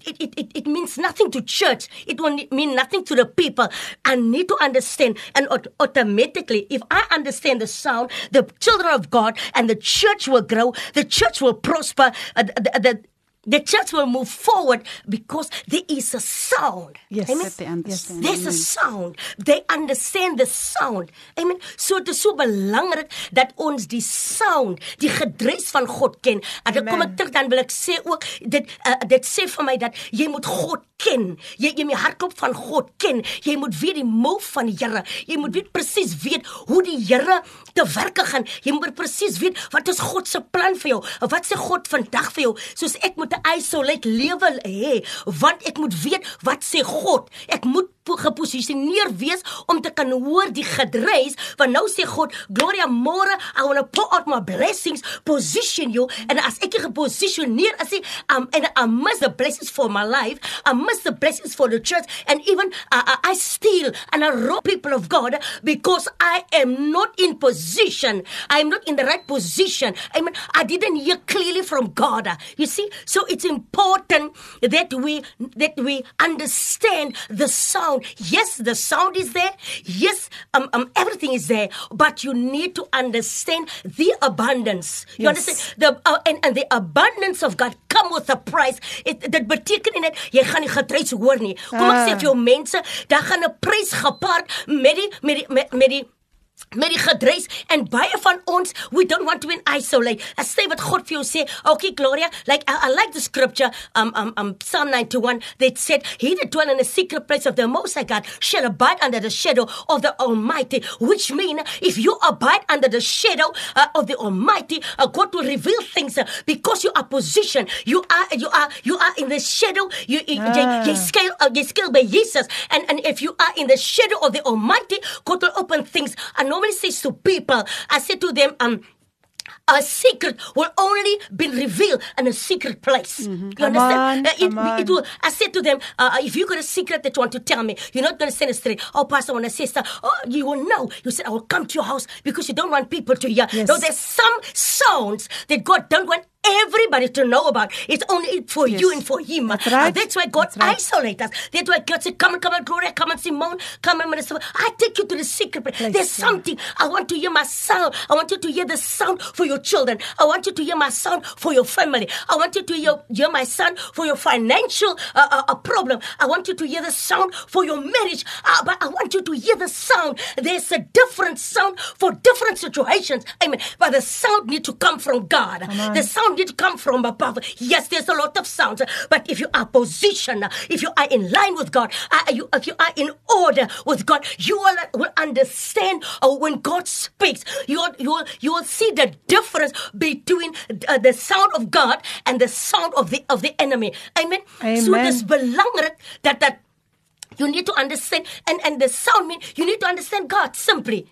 Speaker 3: it, it, it, it means nothing to church. It won't mean nothing to the people. I need to understand. And automatically, if I understand the sound, the children of God and the church will grow, the church will prosper, uh, the, the, the church will move forward because there is a sound.
Speaker 1: Yes.
Speaker 3: Amen.
Speaker 2: That they understand.
Speaker 3: There's a sound. They understand the sound. Amen. So dit is so belangrik dat ons die sound, die gedres van God ken. En dan kom ek
Speaker 1: Amen.
Speaker 3: terug dan wil ek sê ook dit uh, dit sê vir my dat jy moet God ken. Jy jy moet hartklop van God ken. Jy moet weet die mou van die Here. Jy moet weet presies weet hoe die Here te werke gaan. Jy moet presies weet wat is God se plan vir jou. Wat sê God vandag vir jou? Soos ek moet 'n isolate lewe hê, want ek moet weet wat sê God. Ek moet geposisioneer wees om te kan hoor die gedreis want nou sê God Gloria môre I want to pour out my blessings position you. And as ek geposisioneer as ek um, and I miss the blessings for my life I miss the blessings for the church and even uh, uh, I steal and I rob people of God because I am not in position. I am not in the right position. I mean I didn't hear clearly from God. You see so it's important that we that we understand the sound yes the sound is there. Yes um, um everything is there. But you need to understand the abundance. You
Speaker 1: Yes.
Speaker 3: understand? The uh, and and the abundance of God come with a price. It dit beteken nie net jy gaan nie getrys hoor nie. Kom ek sê
Speaker 1: Ah.
Speaker 3: vir jou mense daar gaan 'n prys gepaard met die met die met, met die met die gedreis en baie van ons we don't want to be isolate. As sê wat God vir jou sê, okay Gloria, like I, I like the scripture um um um Psalm 91 that said he that dwell in the secret place of the most high God shall abide under the shadow of the almighty, which mean if you abide under the shadow uh, of the almighty, uh, God will reveal things uh, because you are positioned. You are you are you are in the shadow. You you,
Speaker 1: Ah.
Speaker 3: jy scale uh, jy scale by Jesus and and if you are in the shadow of the almighty, God will open things. I normally say to people, I say to them, um, a secret will only be revealed in a secret place. You
Speaker 1: Come
Speaker 3: understand?
Speaker 1: on,
Speaker 3: Uh, it, it will. I said to them, uh, if you got a secret that you want to tell me, you're not going to send it straight. Oh, Pastor, I want to sister. Oh, you will know. You said I will come to your house because you don't want people to hear.
Speaker 1: Yes.
Speaker 3: No, there's some sounds that God don't want everybody to know about. It's only for you and for Him.
Speaker 1: That's right.
Speaker 3: Uh, that's why God
Speaker 1: That's right.
Speaker 3: isolate us. That's why God said, "Come and come and Gloria, come and Simone, come and Minister." I take you to the secret place.
Speaker 1: Place,
Speaker 3: There's
Speaker 1: yeah.
Speaker 3: something I want to hear my sound. I want you to hear the sound for your children. I want you to hear my sound for your family. I want you to hear, hear my sound for your financial uh, uh, uh, problem. I want you to hear the sound for your marriage. Uh, but I want you to hear the sound. There's a different sound for different situations. Amen. But the sound need to come from God. The sound need to come from above. Yes, there's a lot of sounds, but if you are positioned, if you are in line with God, uh, you, if you are in order with God, you will, will understand uh, when God speaks. You will, you will, you will see the difference between uh, the sound of God and the sound of the of the enemy. Amen. So
Speaker 1: Amen.
Speaker 3: dis belangrik dat dat you need to understand and and the sound mean you need to understand God simply.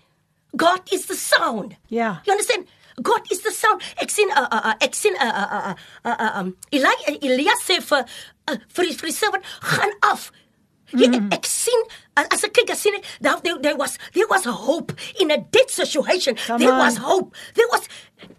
Speaker 3: God is the sound.
Speaker 1: Yeah.
Speaker 3: You understand? God is the sound. Ek sien uh, uh, uh, ek sien uh, uh, uh, uh, uh, um Elia Elia sê vir uh, vir die vir die servant gaan af. Jy,
Speaker 1: Mm.
Speaker 3: ek sien as ek kyk ek sien there, there, there was there was hope in a dead situation.
Speaker 1: Come
Speaker 3: there
Speaker 1: on.
Speaker 3: was hope. There was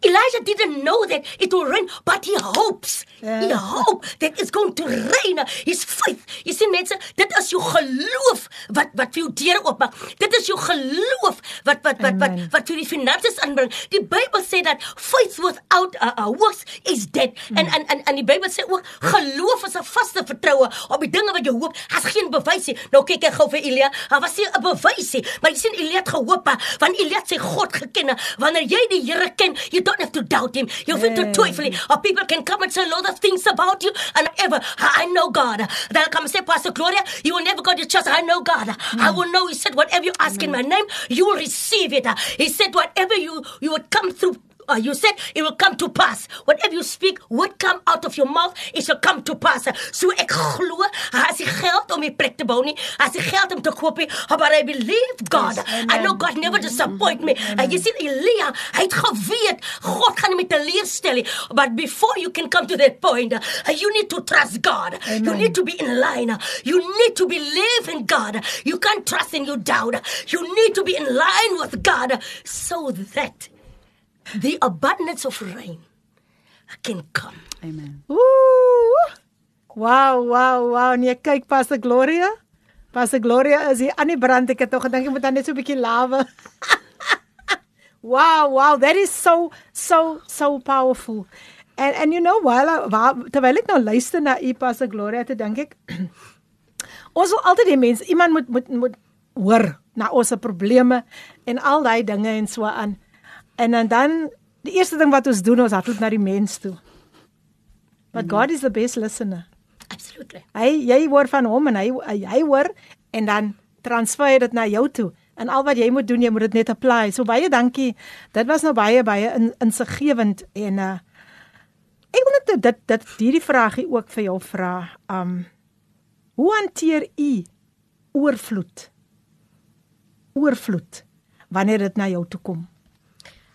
Speaker 3: Elijah didn't know that it will rain, but he hopes. He
Speaker 1: Yeah.
Speaker 3: hope that it's going to rain. His faith. Jy sien mense, dit is jou geloof wat wat vir jou deure oopmaak. Dit is jou geloof wat wat wat wat wat vir die finansies aanbring. Die Bybel sê dat faith without a, a works is dead.
Speaker 1: Hmm.
Speaker 3: En en en en die Bybel sê ook geloof is 'n vaste vertroue op die dinge wat jy hoop. As geen bewys nie. Nou kyk ek gou vir Elia. Daar was nie 'n bewys nie, maar jy sien Elia het gehoop, want Elia het sy God geken. Wanneer jy die Here ken, you don't have to doubt him. You have to twyfel. nie. Or people can come and say a lot of things about you and ever I know God. They'll come and say, Pastor Gloria, you will never go to church. I know God. I will know. He said, whatever you ask in my name, you will receive it. He said, whatever you you would come through uh, you said it will come to pass. Whatever you speak would come out of your mouth, it shall come to pass. So ek glo, as die geld om die plek te bou nie, as die geld om te koop nie, but I believe God.
Speaker 1: Yes,
Speaker 3: I know. God never disappoint me. En jy sien Elia, hy het geweet God gaan hom nie teleurstel nie. But before you can come to that point, uh, you need to trust God. You need to be in line. You need to believe in God. You can't trust in your doubt. You need to be in line with God so that the abundance of rain can come.
Speaker 2: Amen.
Speaker 1: Ooh. Wow, wow, wow. Nee, kyk Pastor Gloria. Pastor Gloria is hier aan die brand. Ek het tog gedink jy moet dan net so 'n bietjie lawe. wow, wow. That is so so so powerful. And and you know while terwyl ek nou luister na u Pastor Gloria te dink ek ons wil altyd die mense iemand moet moet moet hoor na ons se probleme en al daai dinge en so aan. En dan dan die eerste ding wat ons doen ons hardloop na die mens toe. But God is the best listener.
Speaker 3: Absolutely.
Speaker 1: Hy jy hoor van hom en hy hy hoor en dan transfer hy dit na jou toe. En al wat jy moet doen, jy moet dit net apply. So baie dankie. Dit was nou baie baie in insiggewend en uh ek wil net dit dit hierdie vragie ook vir jou vra. Um hoe hanteer u oorvloed? Oorvloed wanneer dit na jou toe kom.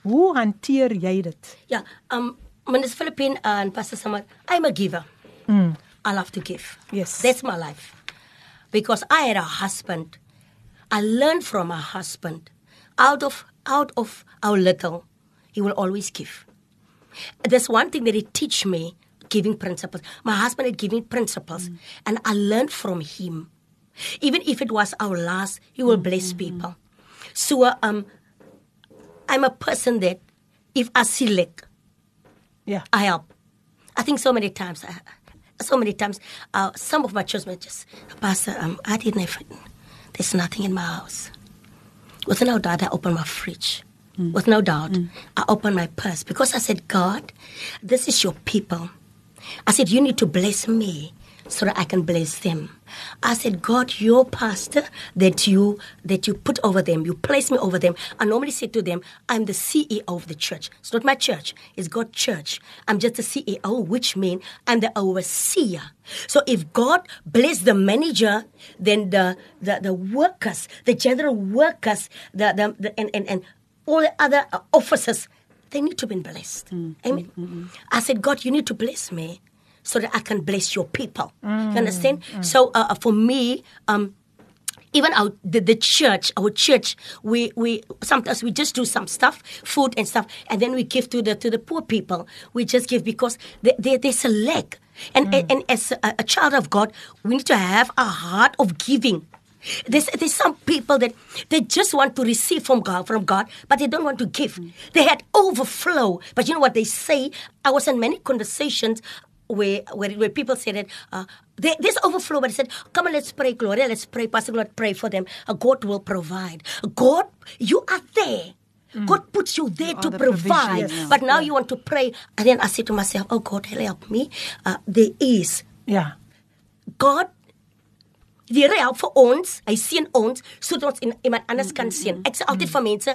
Speaker 1: Hoe hanteer jy dit?
Speaker 3: Yeah, um, Minister Philippine and Pastor Samar, I'm a giver.
Speaker 1: Mm.
Speaker 3: I love to give.
Speaker 1: Yes.
Speaker 3: That's my life. Because I had a husband. I learned from my husband. Out of out of our little, he will always give. There's one thing that he teach me, giving principles. My husband had giving principles, and I learned from him. Even if it was our last, he will bless people. So uh, um, I'm a person that if I see lack,
Speaker 1: Ja.
Speaker 3: I help. I think so many times, uh, so many times, uh, some of my children just, Pastor, um, I didn't have, there's nothing in my house. With no doubt, I open my fridge. With no doubt, I open my purse because I said, God, this is your people. I said, you need to bless me so that I can bless them. I said, God, your pastor that you that you put over them, you place me over them. I normally say to them, I'm the CEO of the church. It's not my church, it's God's church. I'm just the CEO, which means I'm the overseer. So if God bless the manager, then the the, the workers, the general workers, the, the, the and, and, and all the other uh, officers, they need to be blessed. Mm. Amen. Mm, mm, I said, God, you need to bless me so that I can bless your people. You understand? So uh, uh, for me, um, even our the, the church, our church, we we sometimes we just do some stuff, food and stuff, and then we give to the to the poor people. We just give because they, they, there's a lack, and and, and as a, a child of God, we need to have a heart of giving. There's, there's some people that they just want to receive from God, from God, but they don't want to give. They had overflow, but you know what they say? I was in many conversations where where, where people said that uh, there, there's overflow, but they said, "Come on, let's pray, Gloria, let's pray, Pastor Gloria, pray for them. Uh, God will provide. God, you are there." God puts you there to
Speaker 2: the
Speaker 3: provide,
Speaker 2: provision,
Speaker 3: but now you want to pray. And then I said to myself, "Oh God, help me." Uh, there is
Speaker 1: Ja.
Speaker 3: God die Here help vir ons. Hy seën ons sodat ons in, iemand anders kan seën. Ek sê altyd vir mense,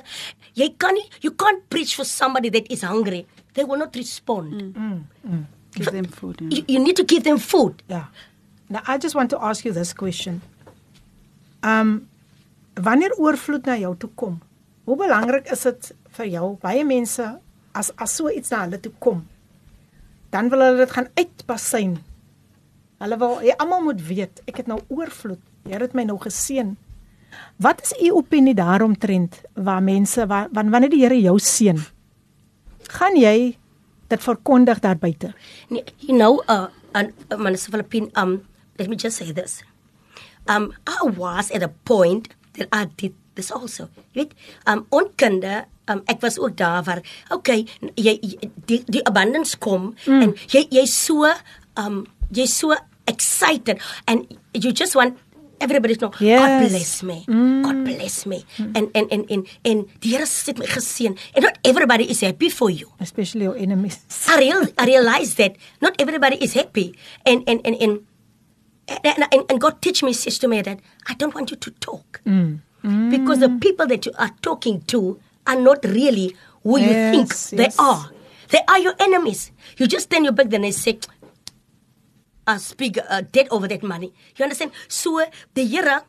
Speaker 3: jy kan nie you can't preach for somebody that is hungry. They will not respond.
Speaker 2: Give them food. Yeah.
Speaker 3: You, you need to give them food.
Speaker 1: Ja. Now I just want to ask you this question. Um wanneer oorvloed na jou toe kom, hoe belangrik is dit vir jou? Baie mense as as so iets na hulle toe kom, dan wil hulle dit gaan uitbasyn. Hulle wil jy almal moet weet, ek het nou oorvloed. Jy het my nou geseën. Wat is u opinie daaromtrent waar mense waar wan- wanneer die Here jou seën? Gaan jy dit verkondig daar buite?
Speaker 3: Nee, You know, uh, and uh, Minister Philippine, um, let me just say this. Um, I was at a point that I did this also. Jy weet, um, onkunde, um, ek was ook daar waar, okay, jy, jy die, die abundance kom mm. en jy jy so um jy so excited and you just want everybody know
Speaker 1: Yes.
Speaker 3: God bless me. God mm. bless me. And and and and and die Here het my geseën. And not everybody is happy for you.
Speaker 1: Especially your enemies.
Speaker 3: I, real, I realized that not everybody is happy. And, and, and, and, and, and, and God teach me, says to me that I don't want you to talk. Mm. Mm. Because the people that you are talking to are not really who you
Speaker 1: Yes,
Speaker 3: think they are. They are your enemies. You just turn your back then and say, uh, speak uh, dead over that money. You understand? So the Here,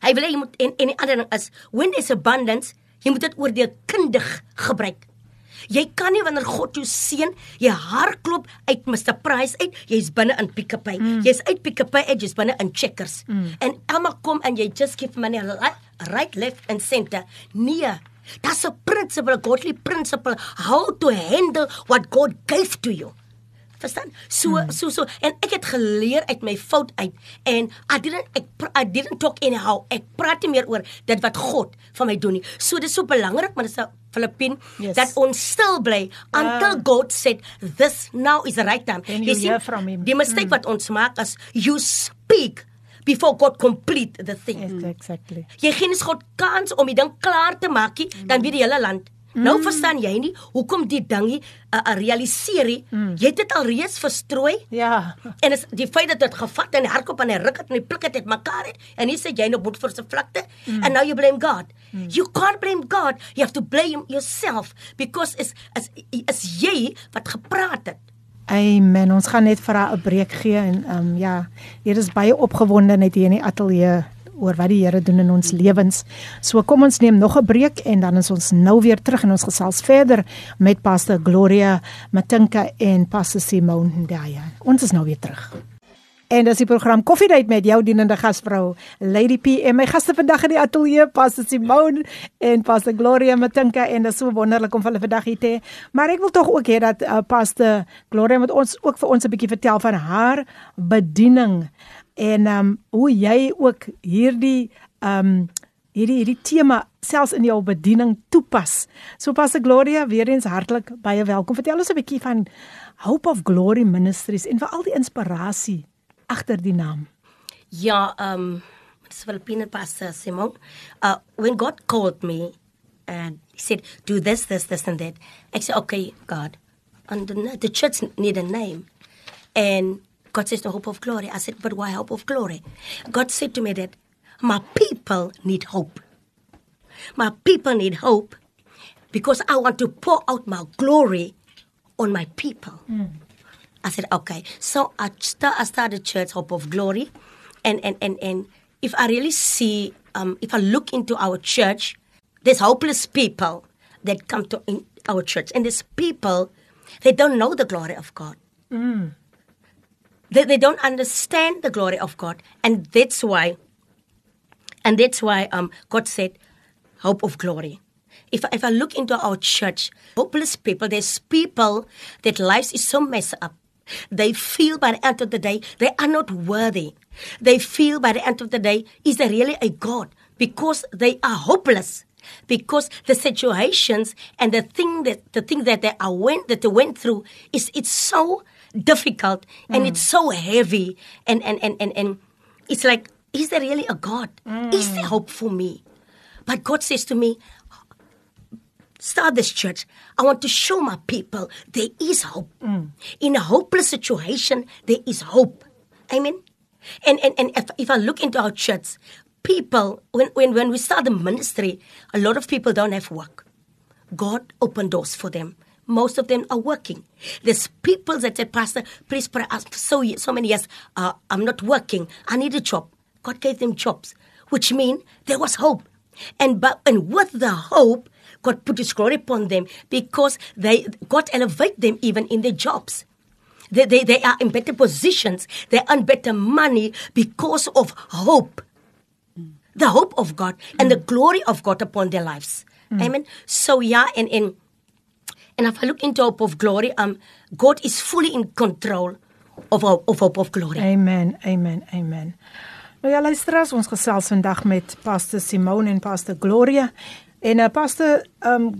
Speaker 3: hy wil hê jy moet en en die ander ding is when there's abundance, jy moet dit oordeelkundig gebruik. Jy kan nie wanneer God jou seën, jy hardloop uit Mr Price uit, jy's binne in Pick n Pay. Mm. Jy's uit Pick n Pay uit, jy's binne in Checkers. Mm. En almal kom en jy just give money right, right left and center. Nee. That's a principle, a godly principle how to handle what God gave to you. Verstaan? So hmm. so so en ek het geleer uit my fout uit en I didn't ek I didn't talk anyhow. Ek praat nie meer oor dit wat God van my doen nie. So dis so belangrik maar dis 'n Filippin
Speaker 1: Yes.
Speaker 3: dat ons stil bly until
Speaker 1: Ah.
Speaker 3: God said this now is the right time.
Speaker 1: You from him.
Speaker 3: Die mistake wat ons maak is you speak before God complete the thing.
Speaker 1: Yes, exactly.
Speaker 3: Jy gee nie God kans om die ding klaar te maak nie, dan weet die hele land. Nou verstaan jy nie hoekom die dingie uh, uh, realiseer nie. Jy het dit al reeds verstrooi
Speaker 1: Ja.
Speaker 3: en is die feit dat dit gevat en hardkop en hy ruk het en hy pluk het mekaar het en nie sê jy nou moet vir se vlakte mm. and now you blame God. Mm. You can't blame God. You have to blame yourself because is is is jy wat gepraat het.
Speaker 1: Amen. Ons gaan net vir haar 'n breek gee en ehm um, ja, hier is baie opgewonde net hier in die ateljee oor wat die Here doen in ons lewens. So kom ons neem nog 'n breek en dan is ons nou weer terug en ons gesels verder met Pastor Gloria Matinka en Pastor Simone Ndaya. Ons is nou weer terug. En dis die program Koffiedייט met jou dienende gasvrou Lady P en my gaste vandag in die ateljee Pastor Simone en Pastor Gloria Matinka en dit is so wonderlik om hulle vandag hier te hê. Maar ek wil tog ook hê dat uh, Pastor Gloria moet ons ook vir ons 'n bietjie vertel van haar bediening en ehm um, hoe jy ook hierdie ehm um, hierdie hierdie tema selfs in jou bediening toepas. So Pastor Gloria, weer eens hartlik baie welkom. Vertel ons 'n bietjie van Hope of Glory Ministries en veral die inspirasie agter die naam.
Speaker 3: Ja, um dis Filipino pastor Simon. Uh when God called me and he said do this this this and that. I said okay, God. And the, the church need a name. And God says the hope of glory. I said but why hope of glory? God said to me that my people need hope. My people need hope because I want to pour out my glory on my people. I said, okay. So I, st- I started Church Hope of Glory. And, and, and, and if I really see, um, if I look into our church, there's hopeless people that come to in our church. And there's people, they don't know the glory of God. They, they don't understand the glory of God. And that's why, and that's why um, God said, hope of glory. If, if I look into our church, hopeless people, there's people that lives is so messed up. They feel by the end of the day they are not worthy. They feel by the end of the day, is there really a God? Because they are hopeless. Because the situations and the thing that the thing that they are went that they went through is it's so difficult and it's so mm. heavy and and, and, and and it's like, is there really a God? Mm. Is there hope for me? But God says to me, start this church. I want to show my people there is hope. Mm. In a hopeless situation, there is hope. Amen. And and, and if, if I look into our church, people when, when when we start the ministry, a lot of people don't have work. God opened doors for them. Most of them are working. There's people that said, Pastor, please pray us for so, so many years. Uh, I'm not working. I need a job. God gave them jobs, which mean there was hope. And but and with the hope, God put His glory upon them because they God elevate them even in their jobs. They, they, they are in better positions. They earn better money because of hope the hope of God and the glory of God upon their lives. Amen. So yeah, and and and if I look into hope of glory, um, God is fully in control of our, of hope of glory.
Speaker 1: Amen. Amen. Amen. Nou ja, luisteraars, ons gesels vandag met Pastor Simone en Pastor Gloria. En uh, Pastor um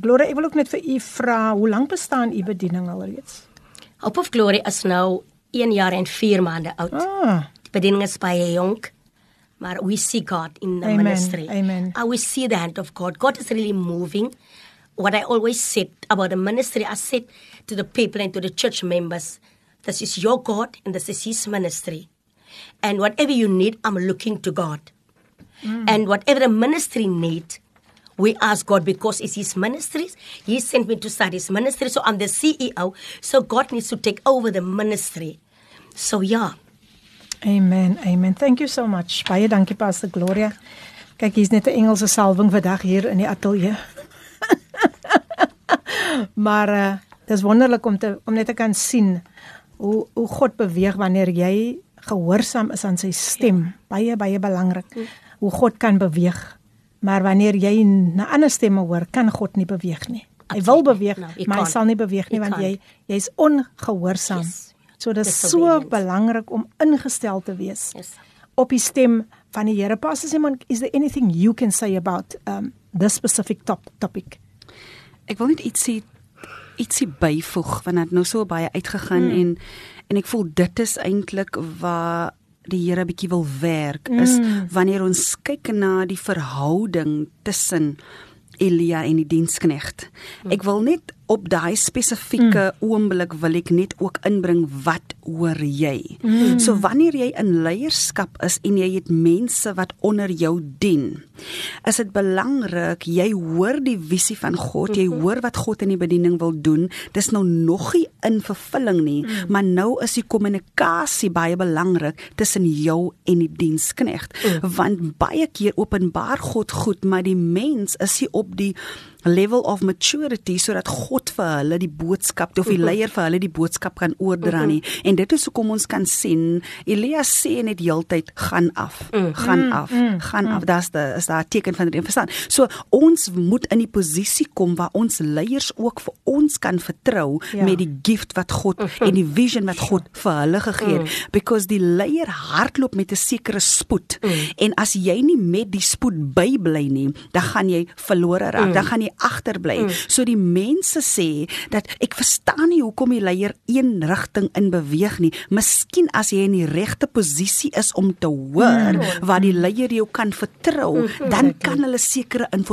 Speaker 1: Gloria, ek wil ook net vir u vra, hoe lank bestaan u bediening alreeds?
Speaker 3: Hope of glory is nou 1 jaar en 4 maande oud.
Speaker 1: Ah,
Speaker 3: Die bediening is baie jonk. Maar we see God in the
Speaker 1: Amen,
Speaker 3: ministry.
Speaker 1: amen.
Speaker 3: And we see the hand of God. God is really moving. What I always said about the ministry, I said to the people and to the church members, this is your God and this is His ministry. And whatever you need, I'm looking to God. And whatever the ministry need, we ask God because it's His ministries. He sent me to start His ministry, so I'm the CEO. So God needs to take over the ministry. So yeah,
Speaker 1: Amen. Amen. Thank you so much. Baie dankie Pastor Gloria. Kyk, hier's net 'n Engelse salwing vandag hier in die ateljee. Maar uh dis wonderlik om te om net te kan sien hoe hoe God beweeg wanneer jy gehoorsaam is aan sy stem. Baie baie belangrik hoe God kan beweeg. Maar wanneer jy na ander stemme hoor, kan God nie beweeg nie. Hy wil beweeg,
Speaker 3: No,
Speaker 1: maar hy sal nie beweeg nie want jy jy's ongehoorsaam.
Speaker 3: Yes.
Speaker 1: So dis so belangrik om ingestel te wees
Speaker 3: yes.
Speaker 1: op die stem van die Here. Pastor Simon, is there anything you can say about um this specific top topic?
Speaker 2: Ek wil net ietsie ietsie byvoeg want dit nou so baie uitgegaan mm. en en ek voel dit is eintlik waar die Here bietjie wil werk mm. is wanneer ons kyk na die verhouding tussen Elia en die diensknegt. Ek wil net op daai spesifieke mm. oomblik wil ek net ook inbring wat hoor jy. Mm. So wanneer jy in leierskap is en jy het mense wat onder jou dien, is dit belangrik jy hoor die visie van God, jy hoor wat God in die bediening wil doen. Dis nou nog nie in vervulling nie, mm. maar nou is die kommunikasie baie belangrik tussen jou en die diensknegt. Mm. Want baie keer openbaar God goed, maar die mens is nie op die level of maturity sodat God vir hulle die boodskap of die leier vir hulle die boodskap kan oordra nie. En dit is hoekom ons kan sien Elia sê net heeltyd gaan af, gaan af, gaan af. Dis da is daar 'n teken van dit verstaan. So ons moet in die posisie kom waar ons leiers ook vir ons kan vertrou
Speaker 1: Ja.
Speaker 2: met die gift wat God en die vision wat God vir hulle gegee het because die leier hardloop met 'n sekere spoed. En as jy nie met die spoed bybly nie, dan gaan jy verlore raak. Dan gaan jy agterbly. So die mense sê dat ek verstaan nie hoekom die leier een rigting in beweeg nie. Miskien as jy in die regte posisie is om te hoor waar die leier jou kan vertrou, dan kan hulle sekere inligting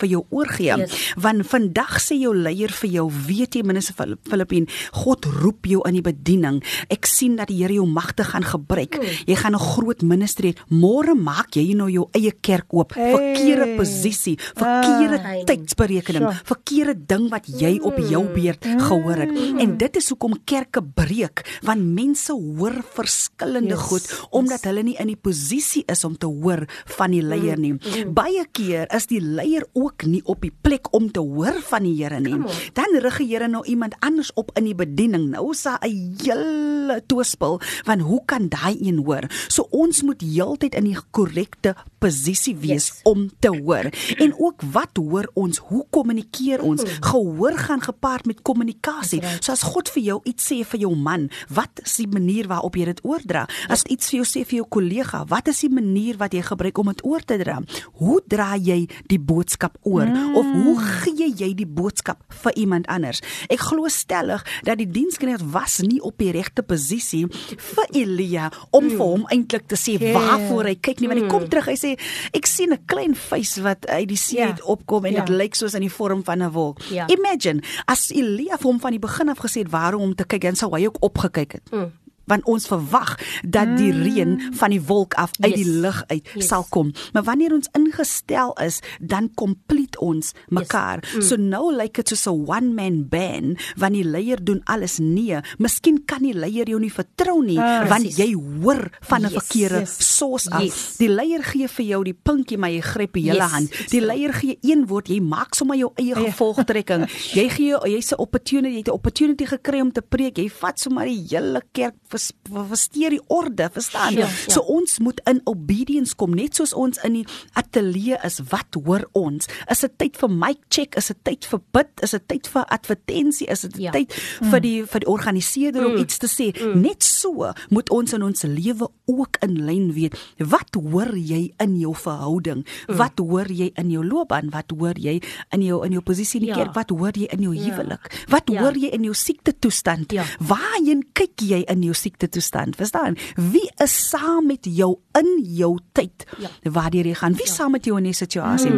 Speaker 2: vir jou oorgee.
Speaker 3: Yes.
Speaker 2: Want vandag sê jou leier vir jou, weet jy minister Filippien, God roep jou in die bediening. Ek sien dat die Here jou magte gaan gebruik. Jy gaan 'n groot ministerie hê. Môre maak jy nou jou eie kerk oop.
Speaker 1: Hey.
Speaker 2: Verkeerde posisie, verkeerde
Speaker 3: Ah.
Speaker 2: Tydsberekening,
Speaker 1: Sure.
Speaker 2: verkeerde ding wat jy op jou beurt gehoor het. En dit is hoekom kerke breek, want mense hoor verskillende
Speaker 1: Yes,
Speaker 2: goed omdat hulle nie in die posisie is om te hoor van die leier nie. Baie keer is die leier ook nie op die plek om te hoor van die Here nie. Dan rig die Here nou iemand anders op in die bediening. Nou is daar 'n hele toespel van hoe kan daai een hoor? So ons moet heeltyd in die korrekte posisie wees
Speaker 3: Yes.
Speaker 2: om te hoor. En ook wat hoor ons? Hoe kommunikeer ons? Gehoor gaan gepaard met kommunikasie. So as God vir jou iets sê vir jou man, wat is die manier waarop jy dit oordra? As iets vir jou sê vir jou kollega, wat is die manier wat jy gebruik om dit oor te dra? Hoe dra jy die boodskap oor? Of hoe gee jy die boodskap vir iemand anders? Ek glo stellig dat die diensknegt was nie op die regte posisie vir Elia om vir hom eintlik te sê
Speaker 1: Ja.
Speaker 2: waarvoor hy kyk nie want hy kom terug hy sê ek sien 'n klein face wat uit die see
Speaker 1: Ja.
Speaker 2: uit opkom en
Speaker 1: Ja.
Speaker 2: dit lyk soos in die vorm van 'n wolk.
Speaker 3: Ja.
Speaker 2: Imagine as Elia vir hom van die begin af gesê het waarom om te kyk dan sou hy ook opgekyk het. Mm want ons verwag dat die reën van die wolk af uit
Speaker 3: Yes.
Speaker 2: die lug uit
Speaker 3: Yes.
Speaker 2: sal kom. Maar wanneer ons ingestel is, dan complete ons mekaar. Yes. So nou lyk dit soos 'n one man band wanneer die leier doen alles nee. Miskien kan die leier jou nie vertrou nie
Speaker 1: Ah,
Speaker 2: want
Speaker 3: precies.
Speaker 2: jy hoor van 'n
Speaker 3: Yes.
Speaker 2: verkeerde
Speaker 1: Yes.
Speaker 2: soos af.
Speaker 3: Yes.
Speaker 2: Die leier gee vir jou die pinkie maar jy gryp die hele
Speaker 3: Yes,
Speaker 2: hand. Die leier gee een woord, jy maak sommer jou eie
Speaker 1: Eie.
Speaker 2: gevolgtrekking. jy gee jy's 'n opportunity, jy het 'n opportunity gekry om te preek. Jy vat sommer die hele kerk vers- versteur die orde, verstaan?
Speaker 3: Ja, ja.
Speaker 2: So ons moet in obedience kom, net soos ons in die ateljee is. Wat hoor ons? Is dit tyd vir mic check? Is dit tyd vir bid? Is dit tyd vir advertensie? Is dit
Speaker 3: Ja.
Speaker 2: tyd vir die vir die organiseerder om iets te sê? Net so moet ons in ons lewe ook in lyn weet. Wat hoor jy in jou verhouding? Wat hoor jy in jou loopbaan? Wat hoor jy in jou in jou posisie in die
Speaker 3: Ja.
Speaker 2: kerk? Wat hoor jy in jou
Speaker 3: Ja.
Speaker 2: huwelik? Wat
Speaker 3: Ja.
Speaker 2: hoor jy in jou siektetoestand?
Speaker 3: Ja.
Speaker 2: Waarheen kyk jy in jou siektetoestand? Verstaan? Wie is saam met jou in jou tyd?
Speaker 3: Ja.
Speaker 2: Waardeur jy gaan? Wie saam met jou in 'n situasie?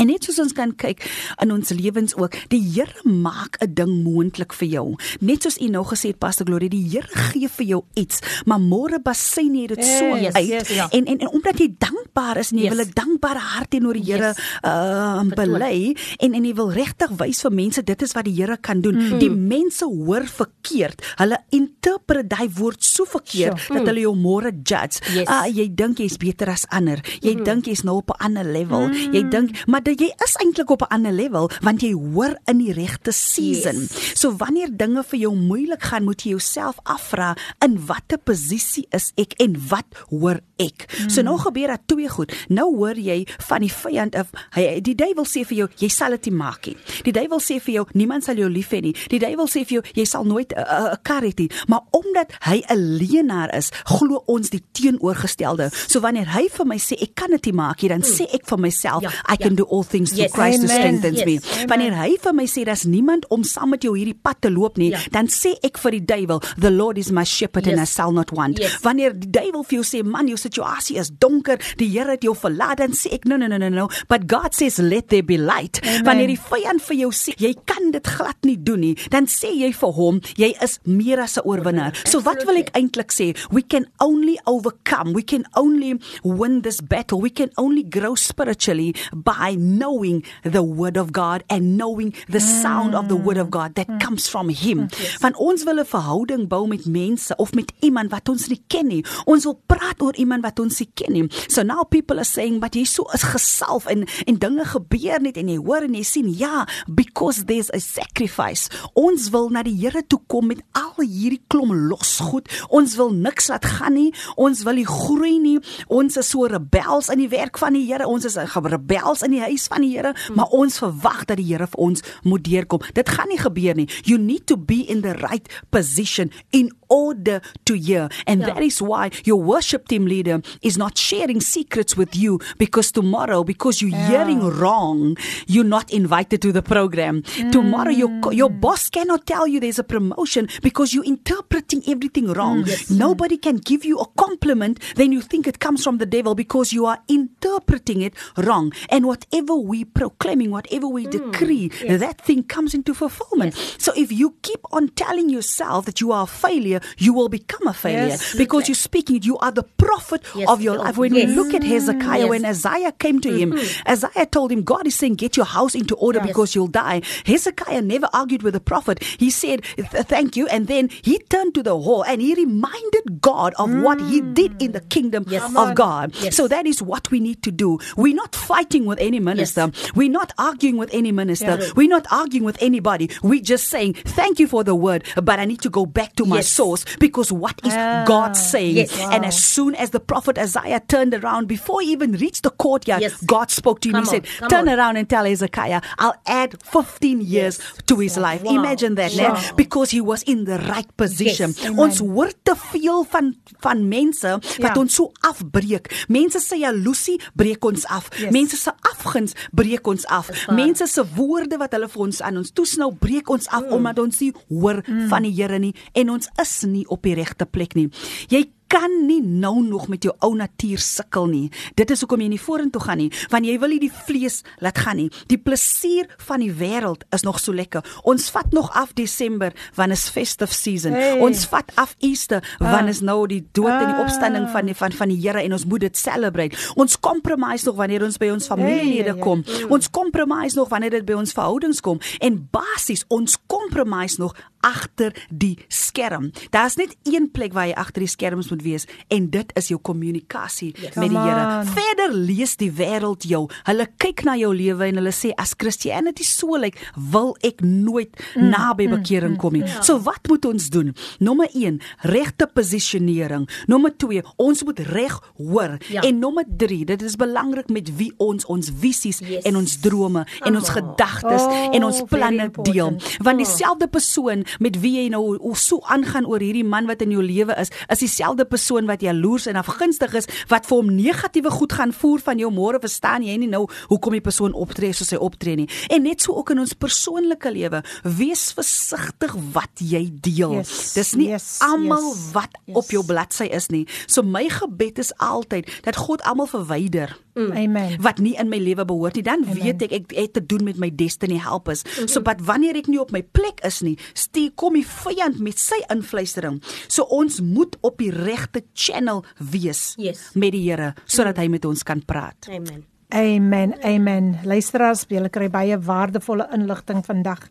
Speaker 2: En net soos ons kan kyk in ons lewens ook, die Here maak 'n ding moontlik vir jou. Net soos u nou gesê het Pastor Gloria, die Here gee vir jou iets, maar môre basyn jy dit so
Speaker 1: Yes,
Speaker 2: uit.
Speaker 1: yes,
Speaker 3: ja.
Speaker 2: En en en omdat jy dankbaar is en jy
Speaker 3: Yes.
Speaker 2: wil 'n dankbare hart teenoor die Here
Speaker 3: Yes.
Speaker 2: uh bely en en jy wil regtig wys vir mense dit is wat die Here kan doen. Mm. Die mense hoor verkeerd. Hulle interpret daai woord so verkeerd
Speaker 1: Sure.
Speaker 2: dat hulle jou môre judge.
Speaker 3: Yes.
Speaker 2: Ah, jy dink jy's beter as ander. Jy mm. dink jy's nou op 'n ander level. Mm. Jy dink maar dat jy is eintlik op 'n ander level want jy hoor in die regte season.
Speaker 3: Yes.
Speaker 2: So wanneer dinge vir jou moeilik gaan, moet jy jouself afvra in watter posisie is ek en wat hoor ek? Mm. So nou gebeur daar twee goed. Nou hoor jy van die vyand af. Hy die duiwel sê vir jou jy sal dit nie maak nie. Die duiwel sê vir jou niemand sal jou lief hê nie. Die duiwel sê vir jou jy sal nooit 'n uh, uh, kar hê nie. Maar omdat hy 'n leenaar is, glo ons die teenoorgestelde. So wanneer hy vir my sê ek kan dit nie maak nie, dan sê ek vir myself
Speaker 3: Ja,
Speaker 2: I can
Speaker 3: ja.
Speaker 2: do all things through
Speaker 3: Yes.
Speaker 2: Christ who
Speaker 1: Amen.
Speaker 2: strengthens
Speaker 3: Yes.
Speaker 2: me.
Speaker 1: Amen.
Speaker 2: Wanneer hy vir my sê daar's niemand om saam met jou hierdie pad te loop nie,
Speaker 3: Ja.
Speaker 2: dan sê ek vir die duiwel, the Lord is my shepherd and I
Speaker 3: Yes.
Speaker 2: shall not want.
Speaker 3: Yes.
Speaker 2: Wanneer die duiwel vir jou sê, man, jou situasie is donker, die Here het jou verlaat, dan sê ek, no no no no no, but God says let there be light.
Speaker 1: Amen.
Speaker 2: Wanneer die vyand vir jou sê, jy kan dit glad nie doen nie, dan sê jy vir hom, jy is meer as 'n oorwinnaar. So wat wil ek eintlik sê? We can only overcome. We can only win this battle. We can only grow spiritually by knowing the word of God and knowing the sound of the word of God that comes from him. Want ons wil 'n verhouding bou met mense of met iemand wat ons nie ken nie. Ons wil praat oor iemand wat ons nie ken nie. So now people are saying but jy so is gesalf en en dinge gebeur net en jy hoor en jy sien ja because there's a sacrifice. Ons wil na die Here toe kom met al hierdie klomp losgoed. Ons wil niks laat gaan nie. Ons wil nie groei nie. Ons is so rebels in die werk van die Here. Ons is rebels in die huis van die Here, maar ons verwag dat die Here vir ons moet deurkom. Dit gaan nie gebeur nie. You need to be in the right position in order to hear. And
Speaker 3: Ja.
Speaker 2: that is why your worship team leader is not sharing secrets with you because tomorrow because you're hearing wrong, you're not invited to the program. Tomorrow your your mm. boss cannot tell you there's a promotion because you're interpreting everything wrong. Mm, Nobody can give you a compliment then you think it comes from the devil because you are interpreting it wrong. And whatever we proclaiming, whatever we mm, decree, that thing comes into fulfillment. So if you keep on telling yourself that you are a failure, you will become a failure
Speaker 1: Yes.
Speaker 2: because you're speaking. You are the prophet
Speaker 3: Yes,
Speaker 2: of your life. When we look at Hezekiah,
Speaker 3: Yes.
Speaker 2: when Isaiah came to him, Isaiah told him, God is saying, get your house into order
Speaker 1: Yes.
Speaker 2: because you'll die. Hezekiah never argued with the prophet. He said, thank you. And then he turned to the whore and he reminded God of what he did in the kingdom
Speaker 3: Yes.
Speaker 2: of God.
Speaker 3: Yes.
Speaker 2: So that is what we need to do. We're not fighting with any minister. We're not arguing with any minister. We're not arguing with anybody. We're just saying, thank you for the word, but I need to go back to my
Speaker 3: Yes.
Speaker 2: Source because what is
Speaker 1: Ah,
Speaker 2: God saying?
Speaker 3: yes.
Speaker 2: And as soon as the prophet Isaiah turned around, before he even reached the courtyard,
Speaker 3: Yes.
Speaker 2: God spoke to him.
Speaker 3: Come
Speaker 2: he
Speaker 3: on,
Speaker 2: said, Turn
Speaker 3: on.
Speaker 2: around and tell Hezekiah, I'll add 15 years to his life.
Speaker 3: Wow.
Speaker 2: Imagine that,
Speaker 3: Wow.
Speaker 2: né? because he was in the right position.
Speaker 3: Yes.
Speaker 2: Ons hoor te veel van van mense wat
Speaker 1: Ja.
Speaker 2: ons so afbreek. Mense se jaloesie breek ons af.
Speaker 1: Yes.
Speaker 2: Mense se afguns breek ons af.
Speaker 3: Dis waar.
Speaker 2: Mense se woorde wat hulle vir ons aan ons toesnou breek ons af mm. omdat ons nie hoor mm. van die Here nie en ons is nie op die regte plek nie. Jy kan nie nou nog met jou ou natuur sukkel nie. Dit is hoekom jy nie vorentoe gaan nie, want jy wil nie die vlees laat gaan nie. Die plesier van die wêreld is nog so lekker. Ons vat nog af Desember wanneer is festive season.
Speaker 1: Hey.
Speaker 2: Ons vat af Easter wanneer
Speaker 1: Ah.
Speaker 2: is nou die dood en die
Speaker 1: Ah.
Speaker 2: opstanding van die van van die Here en ons moet dit celebrate. Ons compromise nog wanneer ons by ons familielede
Speaker 1: Hey, hey,
Speaker 2: kom. Ons compromise nog wanneer dit by ons verhoudings kom en basies ons compromise nog agter die skerm. Daar's net een plek waar jy agter die skerms moet wees en dit is jou kommunikasie
Speaker 3: Yes.
Speaker 2: met die Here. Verder lees die wêreld jou. Hulle kyk na jou lewe en hulle sê as Christianity so lyk, wil ek nooit
Speaker 1: Mm,
Speaker 2: naby bekering kom nie. So wat moet ons doen? Nommer 1, regte posisionering. Nommer 2, ons moet reg hoor.
Speaker 3: Ja.
Speaker 2: En nommer 3, dit is belangrik met wie ons ons visies
Speaker 3: Yes.
Speaker 2: en ons drome en ons
Speaker 3: Come on.
Speaker 2: gedagtes
Speaker 1: Oh,
Speaker 2: en ons
Speaker 1: very
Speaker 2: planne deel. Want dieselfde persoon met wie jy nou so aangaan oor hierdie man wat in jou lewe is, is dieselfde persoon wat jaloers en afgunstig is wat vir hom negatiewe goed gaan voer van jou môre verstaan jy nie nou hoekom die persoon optree soos hy optree nie. En net so ook in ons persoonlike lewe, wees versigtig wat jy deel.
Speaker 1: Yes,
Speaker 2: Dis nie
Speaker 1: yes,
Speaker 2: almal
Speaker 1: yes,
Speaker 2: wat
Speaker 1: yes.
Speaker 2: op jou bladsy is nie. So my gebed is altyd dat God almal verwyder
Speaker 1: Amen.
Speaker 2: wat nie in my lewe behoort nie, dan weet ek ek het te doen met my destiny helpers. So wat wanneer ek nie op my plek is nie, stuur kom die vyand met sy invluistering. So ons moet op die regte channel wees
Speaker 3: Yes.
Speaker 2: met die Here sodat hy met ons kan praat.
Speaker 3: Amen.
Speaker 1: Amen. Amen. Luisteraars, julle kry baie waardevolle inligting vandag.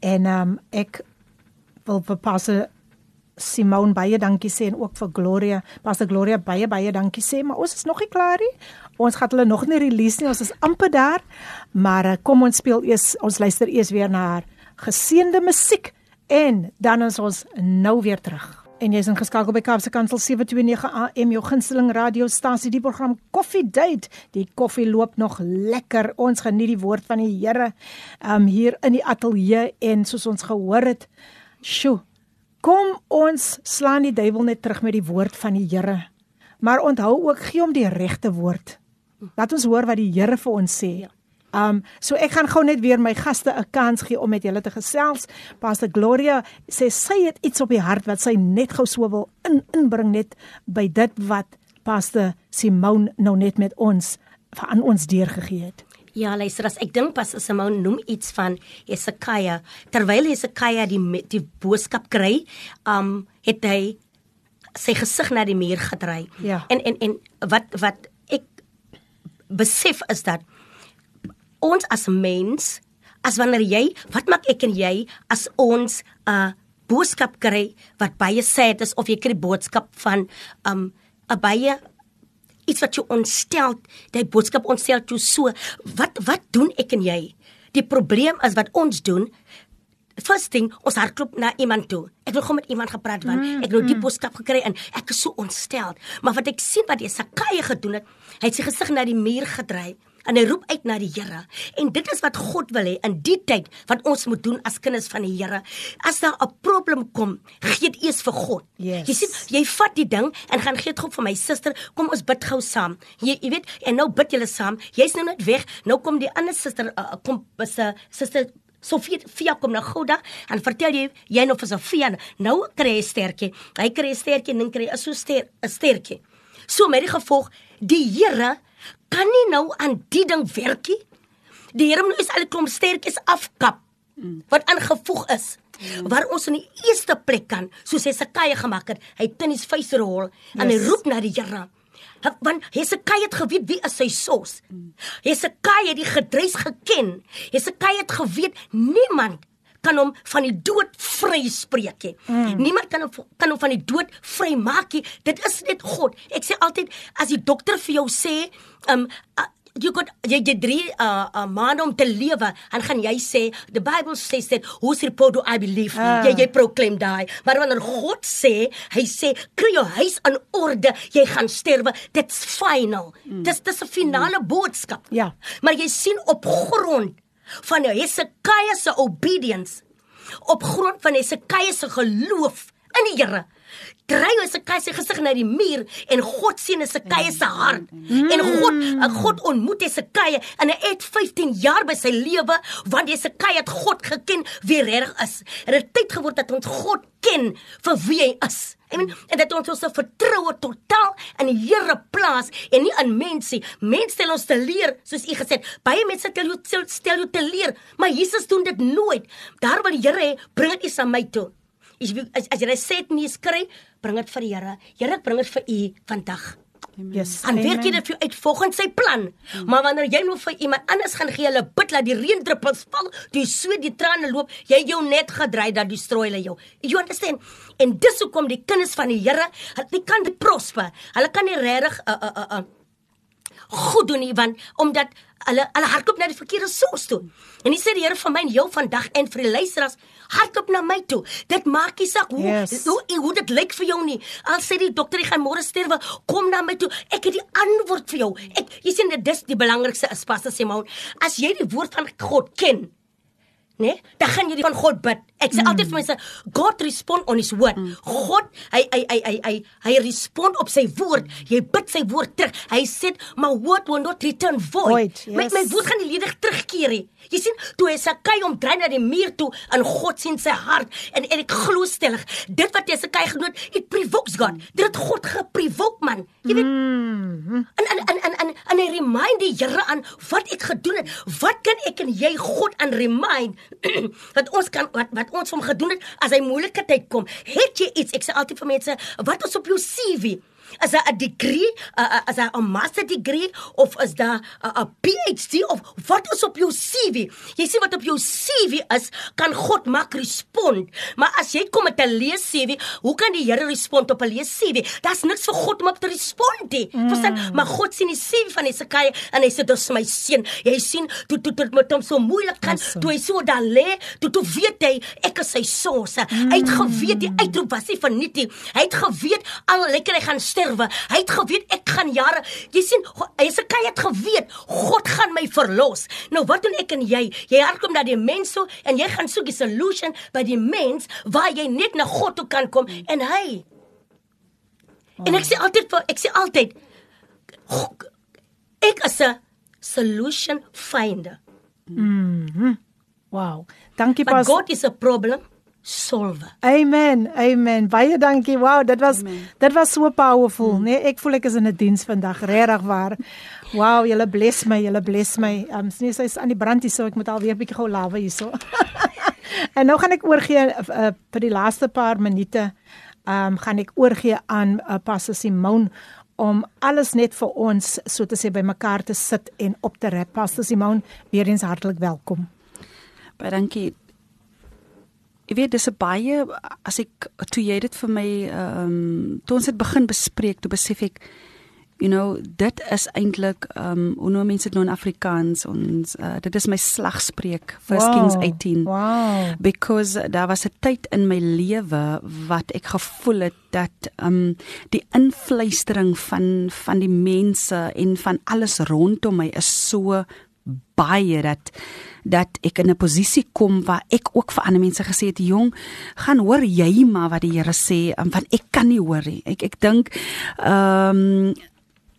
Speaker 1: En ehm um, ek wil vir Pastor Simone baie dankie sê en ook vir Gloria. Pastor Gloria baie baie dankie sê, maar ons is nog nie klaar nie. Ons gaan hulle nog nie release nie. Ons is amper daar. Maar uh, kom ons speel eers ons luister eers weer na haar geseënde musiek en dan is ons nou weer terug. En jy's ingeskakel by Kaapse Kansel 729 AM jou gunsteling radiostasie die program Coffee Date. Die koffie loop nog lekker. Ons geniet die woord van die Here um hier in die ateljee en soos ons gehoor het, sjoe. Kom ons slaan die duiwel net terug met die woord van die Here. Maar onthou ook gee hom die regte woord. Laat ons hoor wat die Here vir ons sê. Um so ek gaan gou net weer my gaste 'n kans gee om met julle te gesels. Pastor Gloria sê sy het iets op die hart wat sy net gou so wil in inbring net by dit wat Pastor Simone nou net met ons aan ons deurgegee het.
Speaker 3: Ja, luister as ek dink pas Simone noem iets van Hesekia terwyl Hesekia die die boodskap kry, um het hy sy gesig na die muur gedraai.
Speaker 1: Ja.
Speaker 3: En en en wat wat besef is dat ons as mens as wanneer jy wat maak ek en jy as ons 'n uh, boodskap kry wat baie sad is of jy kry boodskap van um 'n baie iets wat jou ontstel, die boodskap ontstel jou so. Wat wat doen ek en jy? Die probleem is wat ons doen. First thing, ons hardloop na iemand toe. Ek wil gou met iemand gepraat want mm, ek het nou die boodskap gekry en ek is so ontstel. Maar wat ek sien wat Jesaja gedoen het, hy het sy gesig na die muur gedraai en hy roep uit na die Here. En dit is wat God wil hê in die tyd wat ons moet doen as kinders van die Here. As daar 'n probleem kom, gee dit eers vir God.
Speaker 1: Yes.
Speaker 3: Jy sien, jy vat die ding en gaan gee dit gou vir my suster. Kom ons bid gou saam. Jy, jy weet, en nou bid julle saam. Jy's nou net weg. Nou kom die ander suster uh, kom is 'n suster Sofie Fia kom nou gou daar en vertel jy jy nou vir Sofia nou kry hy sterkie. Hy kry sterkie en dan kry hy so ster 'n sterkie. So met die gevolg die Here kan nie nou aan die ding werkie. Die Here moet nou al die klomp sterkies afkap wat aangevoeg is. Waar ons in die eerste plek kan, soos Hesekia gemaak het, hy tennis vuisrol en hy
Speaker 1: Yes.
Speaker 3: roep na die Here. Want Hesekia het geweet wie is sy sos. Hesekia het die gedreis geken. Hesekia het geweet niemand kan hom van die dood vryspreek nie. Mm. Niemand kan hom kan hom van die dood vrymaak nie. Dit is net God. Ek sê altyd as die dokter vir jou sê, um uh, jy got jy jy drie uh, uh maande om te lewe en gaan jy sê the bible says that whose report do i believe
Speaker 1: Ah.
Speaker 3: jy jy proclaim daai maar wanneer god sê hy sê kry jou huis in orde jy gaan sterwe dit's final mm. dis dis 'n finale boodskap
Speaker 1: Ja.
Speaker 3: maar jy sien op grond van Hesekia se obedience op grond van Hesekia se geloof in die Here dry Hesekia se gesig na die muur en God sien Hesekia se hart en God God ontmoet Hesekia en hy het 15 jaar by sy lewe want Hesekia het God geken wie reg is en dit tyd geword dat ons God ken vir wie hy is I mean, en dat ons ons vertroue totaal in die Here plaas en nie in mense. Mense stel ons te leer, soos u gesê het. Baie mense stel jou stel, jou te leer, maar Jesus doen dit nooit. Daar waar die Here hê, bring dit eens aan my toe. As jy as, as jy sê dit nie skry, bring dit vir die Here. Here, ek bring dit vir u vandag.
Speaker 1: Yes.
Speaker 3: En werk jy dit vir uit volgens sy plan. Maar wanneer jy nou vir iemand anders gaan gee, hulle bid laat die reendruppels val, die sweet, die trane loop, jy jou net gedry dat die strooi hulle jou. You understand? En dis hoekom die kinders van die Here, hulle kan prosper. Hulle kan nie regtig uh uh uh, uh goed doen nie want omdat hulle hulle hardloop na die verkeerde soos toe. En dis sê die Here vir my en jou vandag en vir die luisteraars, hardloop na my toe. Dit maak nie saak hoe
Speaker 1: Yes.
Speaker 3: hoe hoe dit lyk vir jou nie. Al sê die dokter jy gaan môre sterwe, kom na my toe. Ek het die antwoord vir jou. Ek jy sien dit dis die belangrikste is Pastor Simon. As jy die woord van God ken, né? Dan gaan jy van God bid. Ek sê mm. altyd vir mense, God respond on his word. Mm. God, hy hy hy hy hy hy respond op sy woord. Jy bid sy woord terug. Hy sê, "My word will not return void."
Speaker 1: Void, yes.
Speaker 3: My my woord gaan nie ledig terugkeer nie. Jy sien, toe hy Sakai omdry na die muur toe in God sien sy hart en en ek glo stellig, dit wat jy Sakai genoot, it provokes God. Dit het God geprovoke man. Jy weet,
Speaker 1: Mm.
Speaker 3: en en en en en, en hy remind die Here aan wat ek gedoen het. Wat kan ek en jy God aan remind dat ons kan wat wat ons hom gedoen het as hy moeilike tyd kom. Het jy iets? Ek sê altyd vir mense, wat is op jou CV? Is daar 'n degree, uh, uh, is daar 'n master degree of is daar 'n uh, PhD of wat is op jou CV? Jy sien wat op jou CV is, kan God maak respond. Maar as jy kom met 'n lees CV, hoe kan die Here respond op 'n lees CV? Daar's niks vir God om op te respond nie. Mm. Verstaan? Maar God sien die CV van Hesekiah en hy sê dis my seun. Jy sien, toe toe toe met hom so moeilik gaan,
Speaker 1: Awesome.
Speaker 3: toe hy so daar lê, toe toe weet hy ek is sy soos. Mm. Hy het geweet die uitroep was nie verniet nie. Hy het geweet al lekker hy gaan sterwe. Hy het geweet ek gaan jare. Jy sien, Go- Hesekiah het geweet God gaan my verlos. Nou wat doen ek en jy? Jy hardkom na die mens toe en jy gaan soek die solution by die mens waar jy net na God toe kan kom en hy En ek sê altyd vir ek sê altyd "Go- ek is 'n solution finder.
Speaker 1: Wow. Dankie
Speaker 3: But
Speaker 1: pas.
Speaker 3: God is a problem solver.
Speaker 1: Amen. Amen. Baie dankie. Wow, dit was Amen. dit was so powerful, mm. nee. Ek voel ek is in 'n diens vandag, regtig waar. Wow, julle bless my, julle bless my. Um nee, sy's aan die brand hier so, ek moet alweer 'n bietjie gou lawe hierso. en nou gaan ek oorgee uh, vir die laaste paar minute. Um gaan ek oorgee aan uh, Pastor Simon om alles net vir ons so te sê bymekaar te sit en op te rap. Pastor Simon, weer eens hartlik welkom.
Speaker 2: Baie dankie. Ek weet dis 'n baie as ek toe jy dit vir my ehm um, toe ons dit begin bespreek, toe besef ek you know dit is eintlik ehm um, hoe noem mense dit nou in Afrikaans ons uh, dit is my slagspreuk First wow. Kings 18
Speaker 1: Wow.
Speaker 2: because daar was 'n tyd in my lewe wat ek gevoel het dat um die invluistering van van die mense en van alles rondom my is so baie dat dat ek in 'n posisie kom waar ek ook vir ander mense gesê het jong gaan hoor jy maar wat die Here sê want ek kan nie hoor nie. Ek ek dink ehm um,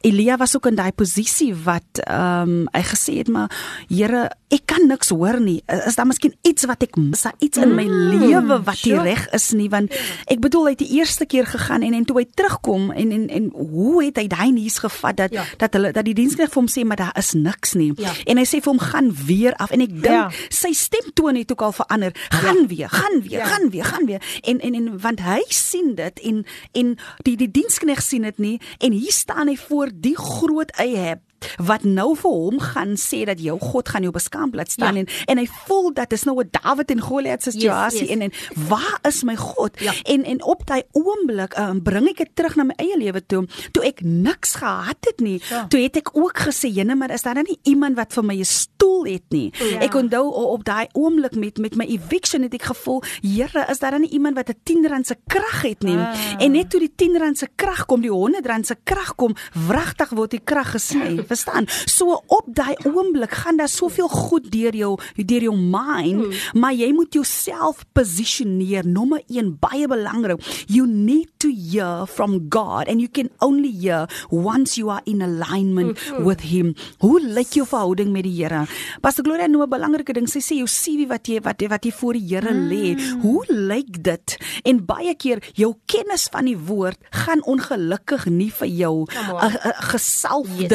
Speaker 2: Elia was ook in daai posisie wat ehm um, hy gesê het maar Here ek kan niks hoor nie is daar miskien iets wat ek mis daar iets in my lewe wat nie
Speaker 1: sure.
Speaker 2: reg is nie want ek bedoel hy het die eerste keer gegaan en en toe hy terugkom en en en hoe het hy daai nuus gevat dat
Speaker 3: Ja.
Speaker 2: dat hulle dat die diensknegt vir hom sê maar daar is niks nie
Speaker 3: Ja.
Speaker 2: en hy sê vir hom gaan weer af en ek dink
Speaker 1: Ja.
Speaker 2: sy stemtoon het ook al verander gaan weer gaan weer
Speaker 1: Ja.
Speaker 2: gaan weer gaan weer en en en want hy sien dit en en die die diensknegt sien dit nie en hier staan hy voor die groot Ahab wat nou vir hom gaan sê dat jou God gaan jou beskaam laat staan
Speaker 3: Ja.
Speaker 2: en en hy voel dat dis nou 'n Dawid en Goliat situasie
Speaker 3: Yes, yes.
Speaker 2: en en waar is my God
Speaker 3: Ja.
Speaker 2: en en op daai oomblik um, bring ek dit terug na my eie lewe toe toe ek niks gehad het nie
Speaker 1: Ja.
Speaker 2: toe het ek ook gesê jene maar is daar nie iemand wat vir my 'n stoel het nie
Speaker 1: Ja.
Speaker 2: ek onthou op daai oomblik met met my eviction het ek gevoel Here is daar nie iemand wat 'n 10 rand se krag het nie
Speaker 1: Ah.
Speaker 2: en net toe die 10 rand se krag kom die 100 rand se krag kom wragtig word die krag gesny verstaan so op daai oomblik gaan daar soveel goed deur jou deur jou mind
Speaker 1: Hmm.
Speaker 2: maar jy moet jouself positioneer nommer 1 baie belangrik you need to hear from God and you can only hear once you are in alignment
Speaker 1: Hmm.
Speaker 2: with him hoe lyk jou verhouding met die Here Pastor Gloria noem 'n belangrike ding sy sê jou CV wat jy wat jy wat jy voor die Here lê
Speaker 1: Hmm.
Speaker 2: hoe lyk dit en baie keer jou kennis van die woord gaan ongelukkig nie vir jou 'n gesalfde
Speaker 3: Yes.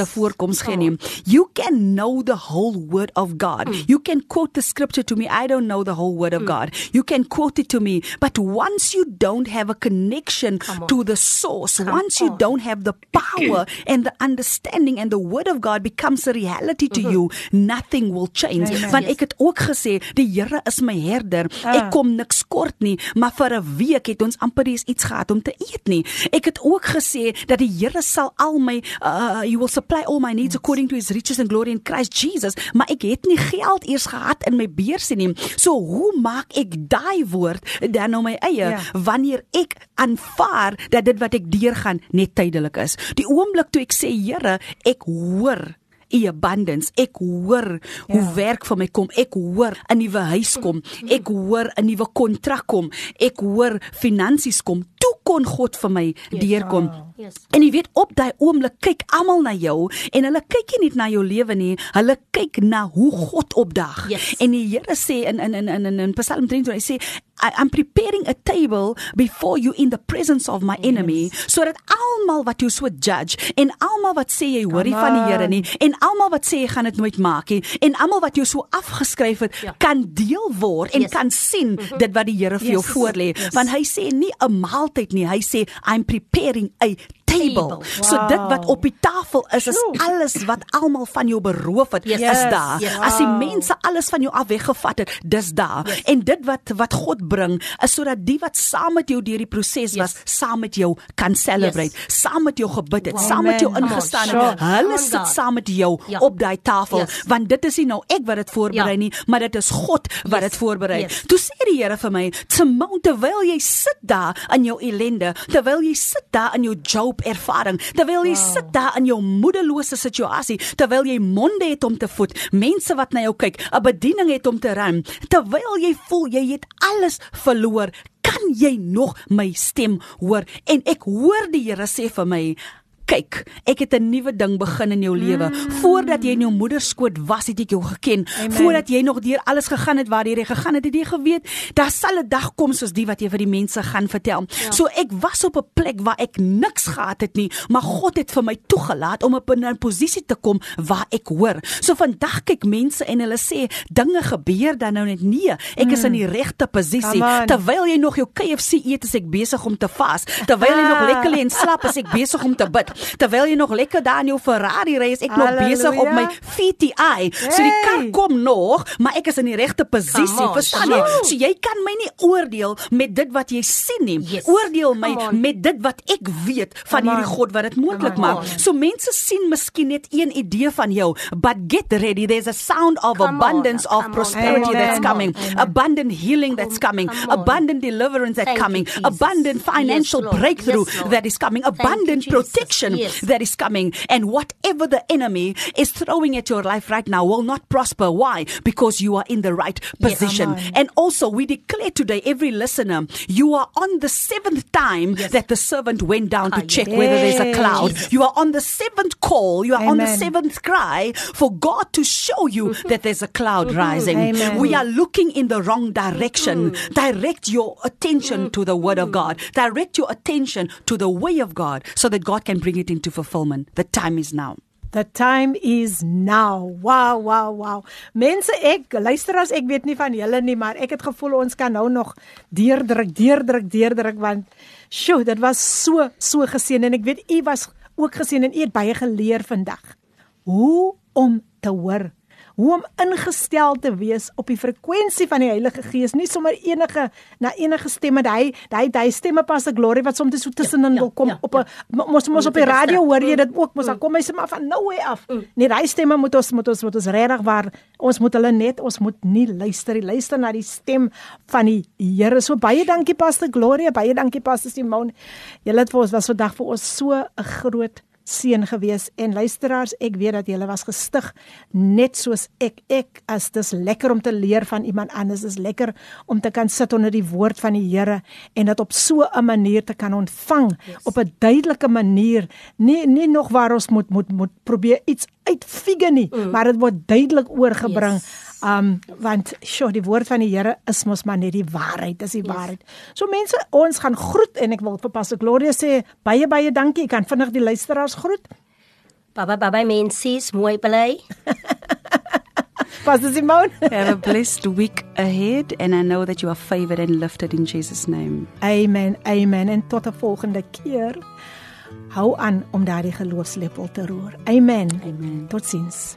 Speaker 2: Voorkoms gee nie you can know the whole word of God
Speaker 3: Mm.
Speaker 2: you can quote the scripture to me I don't know the whole word of God you can quote it to me but once you don't have a connection to the source
Speaker 3: Come
Speaker 2: once you
Speaker 3: on.
Speaker 2: don't have the power and the understanding and the word of God becomes a reality to you nothing will change
Speaker 1: Amen.
Speaker 2: want
Speaker 3: Yes.
Speaker 2: ek het ook gesê die Here is my herder
Speaker 1: Ah.
Speaker 2: ek kom niks kort nie maar vir 'n week het ons amper iets gehad om te eet nie ek het ook gesê dat die Here sal al my uh, you will supply all my needs according to his riches and glory in Christ Jesus maar ek het nie geld eers gehad in my beursie nie. So hoe maak ek daai woord dan nou my eie
Speaker 1: Ja.
Speaker 2: wanneer ek aanvaar dat dit wat ek deurgaan net tydelik is? Die oomblik toe ek sê Here ek hoor in abundance. Ek hoor hoe
Speaker 1: Ja.
Speaker 2: werk vir my kom. Ek hoor 'n nuwe huis kom. Ek hoor 'n nuwe kontrak kom. Ek hoor finansies kom. Toe kon God vir my deurkom.
Speaker 3: Yes.
Speaker 2: En jy weet op daai oomblik kyk almal na jou en hulle kyk nie net na jou lewe nie, hulle kyk na hoe God opdag.
Speaker 3: Yes.
Speaker 2: En die Here sê in in in in in, in Psalm 23 hy sê I, I'm preparing a table before you in the presence of my enemy sodat almal wat jou so judge en almal wat sê jy hoor nie
Speaker 1: Come
Speaker 2: van die Here nie en almal wat sê jy gaan dit nooit maak nie en almal wat jou so afgeskryf het
Speaker 3: Ja.
Speaker 2: kan deel word en
Speaker 3: Yes.
Speaker 2: kan sien dit wat die Here vir jou
Speaker 1: Yes.
Speaker 2: voorlê
Speaker 1: Yes.
Speaker 2: want hy sê nie 'n maaltyd nie hy sê I'm preparing a table.
Speaker 3: Table.
Speaker 2: So dit wat
Speaker 1: Wow.
Speaker 2: op die tafel is is alles wat almal van jou beroof het,
Speaker 3: Yes.
Speaker 2: is
Speaker 1: Yes.
Speaker 2: daar.
Speaker 3: Yes.
Speaker 2: As die
Speaker 1: Wow.
Speaker 2: mense alles van jou af weggevat het, dis daar.
Speaker 3: Yes.
Speaker 2: En dit wat wat God bring is sodat die wat saam met jou deur die proses was,
Speaker 3: Yes.
Speaker 2: saam met jou kan celebrate,
Speaker 3: Yes.
Speaker 2: saam met jou gebid het,
Speaker 1: Wow.
Speaker 2: saam met jou ingestaan
Speaker 1: on,
Speaker 2: het.
Speaker 1: sure.
Speaker 2: Hulle
Speaker 3: on,
Speaker 2: sit
Speaker 3: God.
Speaker 2: saam met jou
Speaker 3: Ja.
Speaker 2: op daai tafel,
Speaker 3: Yes.
Speaker 2: want dit is nie nou ek wat dit voorberei
Speaker 3: Ja.
Speaker 2: nie, maar dit is God wat
Speaker 3: Yes.
Speaker 2: dit voorberei.
Speaker 3: Yes.
Speaker 2: Toe sê die Here vir my, "Simone, terwyl jy sit daar in jou ellende, terwyl jy sit daar in jou Job ervaring, terwyl jy wow. sit daar in jou moedelose situasie, terwyl jy monde het om te voed, mense wat na jou kyk, 'n bediening het om te ren, terwyl jy voel jy het alles verloor, kan jy nog my stem hoor?" En ek hoor die Here sê vir my, Kyk, ek het 'n nuwe ding begin in jou lewe. Voordat jy in jou moeder skoot was, het ek jou geken.
Speaker 1: Amen.
Speaker 2: Voordat jy nog deur alles gegaan het waar jy gegaan het, het jy geweet daar sal 'n dag kom soos die wat jy vir die mense gaan vertel. Ja. So ek was op 'n plek waar ek niks gehad het nie, maar God het vir my toegelaat om op 'n posisie te kom waar ek hoor. So vandag kyk mense en hulle sê dinge gebeur dan nou net nie. Ek is in die regte posisie. Terwyl jy nog jou KFC eet, is ek besig om te vas. Terwyl jy nog lekker lê en slaap, is ek besig om te bid. Terwyl jy nog lekker daar in jou Ferrari ry, is ek nog
Speaker 1: Halleluja.
Speaker 2: besig op my VTI. So die kar
Speaker 1: Hey.
Speaker 2: kom nog, maar ek is in die regte posisie,
Speaker 3: on,
Speaker 2: verstaan jy?
Speaker 3: on.
Speaker 2: So jy kan my nie oordeel met dit wat jy sien nie.
Speaker 3: Yes.
Speaker 2: Oordeel my
Speaker 3: on.
Speaker 2: met dit wat ek weet van
Speaker 1: Come
Speaker 2: hierdie
Speaker 1: on.
Speaker 2: God wat dit moontlik maak.
Speaker 3: on.
Speaker 2: So mense sien miskien net een idee van jou, but get ready. There's a sound of
Speaker 3: Come on,
Speaker 2: abundance of
Speaker 3: come on,
Speaker 2: prosperity
Speaker 1: come
Speaker 2: that's
Speaker 1: on,
Speaker 2: coming.
Speaker 1: amen.
Speaker 2: Abundant healing that's coming.
Speaker 3: on.
Speaker 2: Abundant deliverance that's
Speaker 3: Thank you,
Speaker 2: coming.
Speaker 3: Jesus.
Speaker 2: Abundant financial
Speaker 3: Yes,
Speaker 2: breakthrough
Speaker 3: Yes,
Speaker 2: that is coming.
Speaker 3: You,
Speaker 2: Abundant
Speaker 3: Jesus. Yes.
Speaker 2: that is coming. And whatever the enemy is throwing at your life right now will not prosper. Why? Because you are in the right position.
Speaker 1: On.
Speaker 2: And also, we declare today, every listener, you are on the seventh time
Speaker 3: Yes.
Speaker 2: that the servant went down to
Speaker 3: Ah,
Speaker 2: check
Speaker 1: yes.
Speaker 2: whether there's a cloud.
Speaker 3: Jesus.
Speaker 2: You are on the seventh call. You are on the seventh cry for God to show you mm-hmm. that there's a cloud mm-hmm. rising.
Speaker 1: Amen.
Speaker 2: We are looking in the wrong direction. Mm-hmm. Direct your attention to the word of God. Direct your attention to the way of God so that God can bring it into fulfillment. The time is now.
Speaker 1: The time is now. Wow, wow, wow. Mense, ek luister as ek weet nie van julle nie, maar ek het gevoel ons kan nou nog deurdruk, deurdruk, deurdruk want sjoe, dit was so so geseën en ek weet u was ook geseën en u het baie geleer vandag. Hoe om te hoor hoe om ingestel te wees op die frekwensie van die Heilige Gees, nie sommer enige na enige stemme, hy hy hy stemme pas die glory wat soms so tussenin
Speaker 3: ja,
Speaker 1: wil kom
Speaker 3: ja,
Speaker 1: op 'n
Speaker 3: ja.
Speaker 1: mos mos op die
Speaker 3: te
Speaker 1: radio hoor jy dit ook mos dan kom hy se maar van nou af. Nee, daai stemme moet ons moet ons moet ons regtig waar ons moet hulle net ons moet nie luister nie. Luister na die stem van die Here. So baie dankie Pastor Gloria, baie dankie Pastor Simone. Julle het vir ons was vandag vir ons so 'n groot seën gewees en luisteraars ek weet dat julle was gestig net soos ek ek as dis lekker om te leer van iemand anders is lekker om te kan sit onder die woord van die Here en dit op so 'n manier te kan ontvang yes. op 'n duidelike manier nie nie nog waar ons moet moet moet probeer iets uitfigure nie mm. maar dit word duidelik oorgebring
Speaker 3: Yes.
Speaker 1: Um want sjoe die woord van die Here is mos maar net die waarheid, dis die yes. waarheid. So mense, ons gaan groet en ek wil vir Pastor Gloria sê baie baie dankie. Ek kan vinnig die luisteraars groet.
Speaker 3: Baba baba mensies, mooi bly.
Speaker 1: Pastor Simone.
Speaker 2: Have a blessed week ahead, and I know that you are favored and lifted in Jesus' name.
Speaker 1: Amen. Amen. En tot 'n volgende keer. Hou aan om daardie geloofslepel te roer. Amen.
Speaker 2: Amen.
Speaker 1: Totsiens.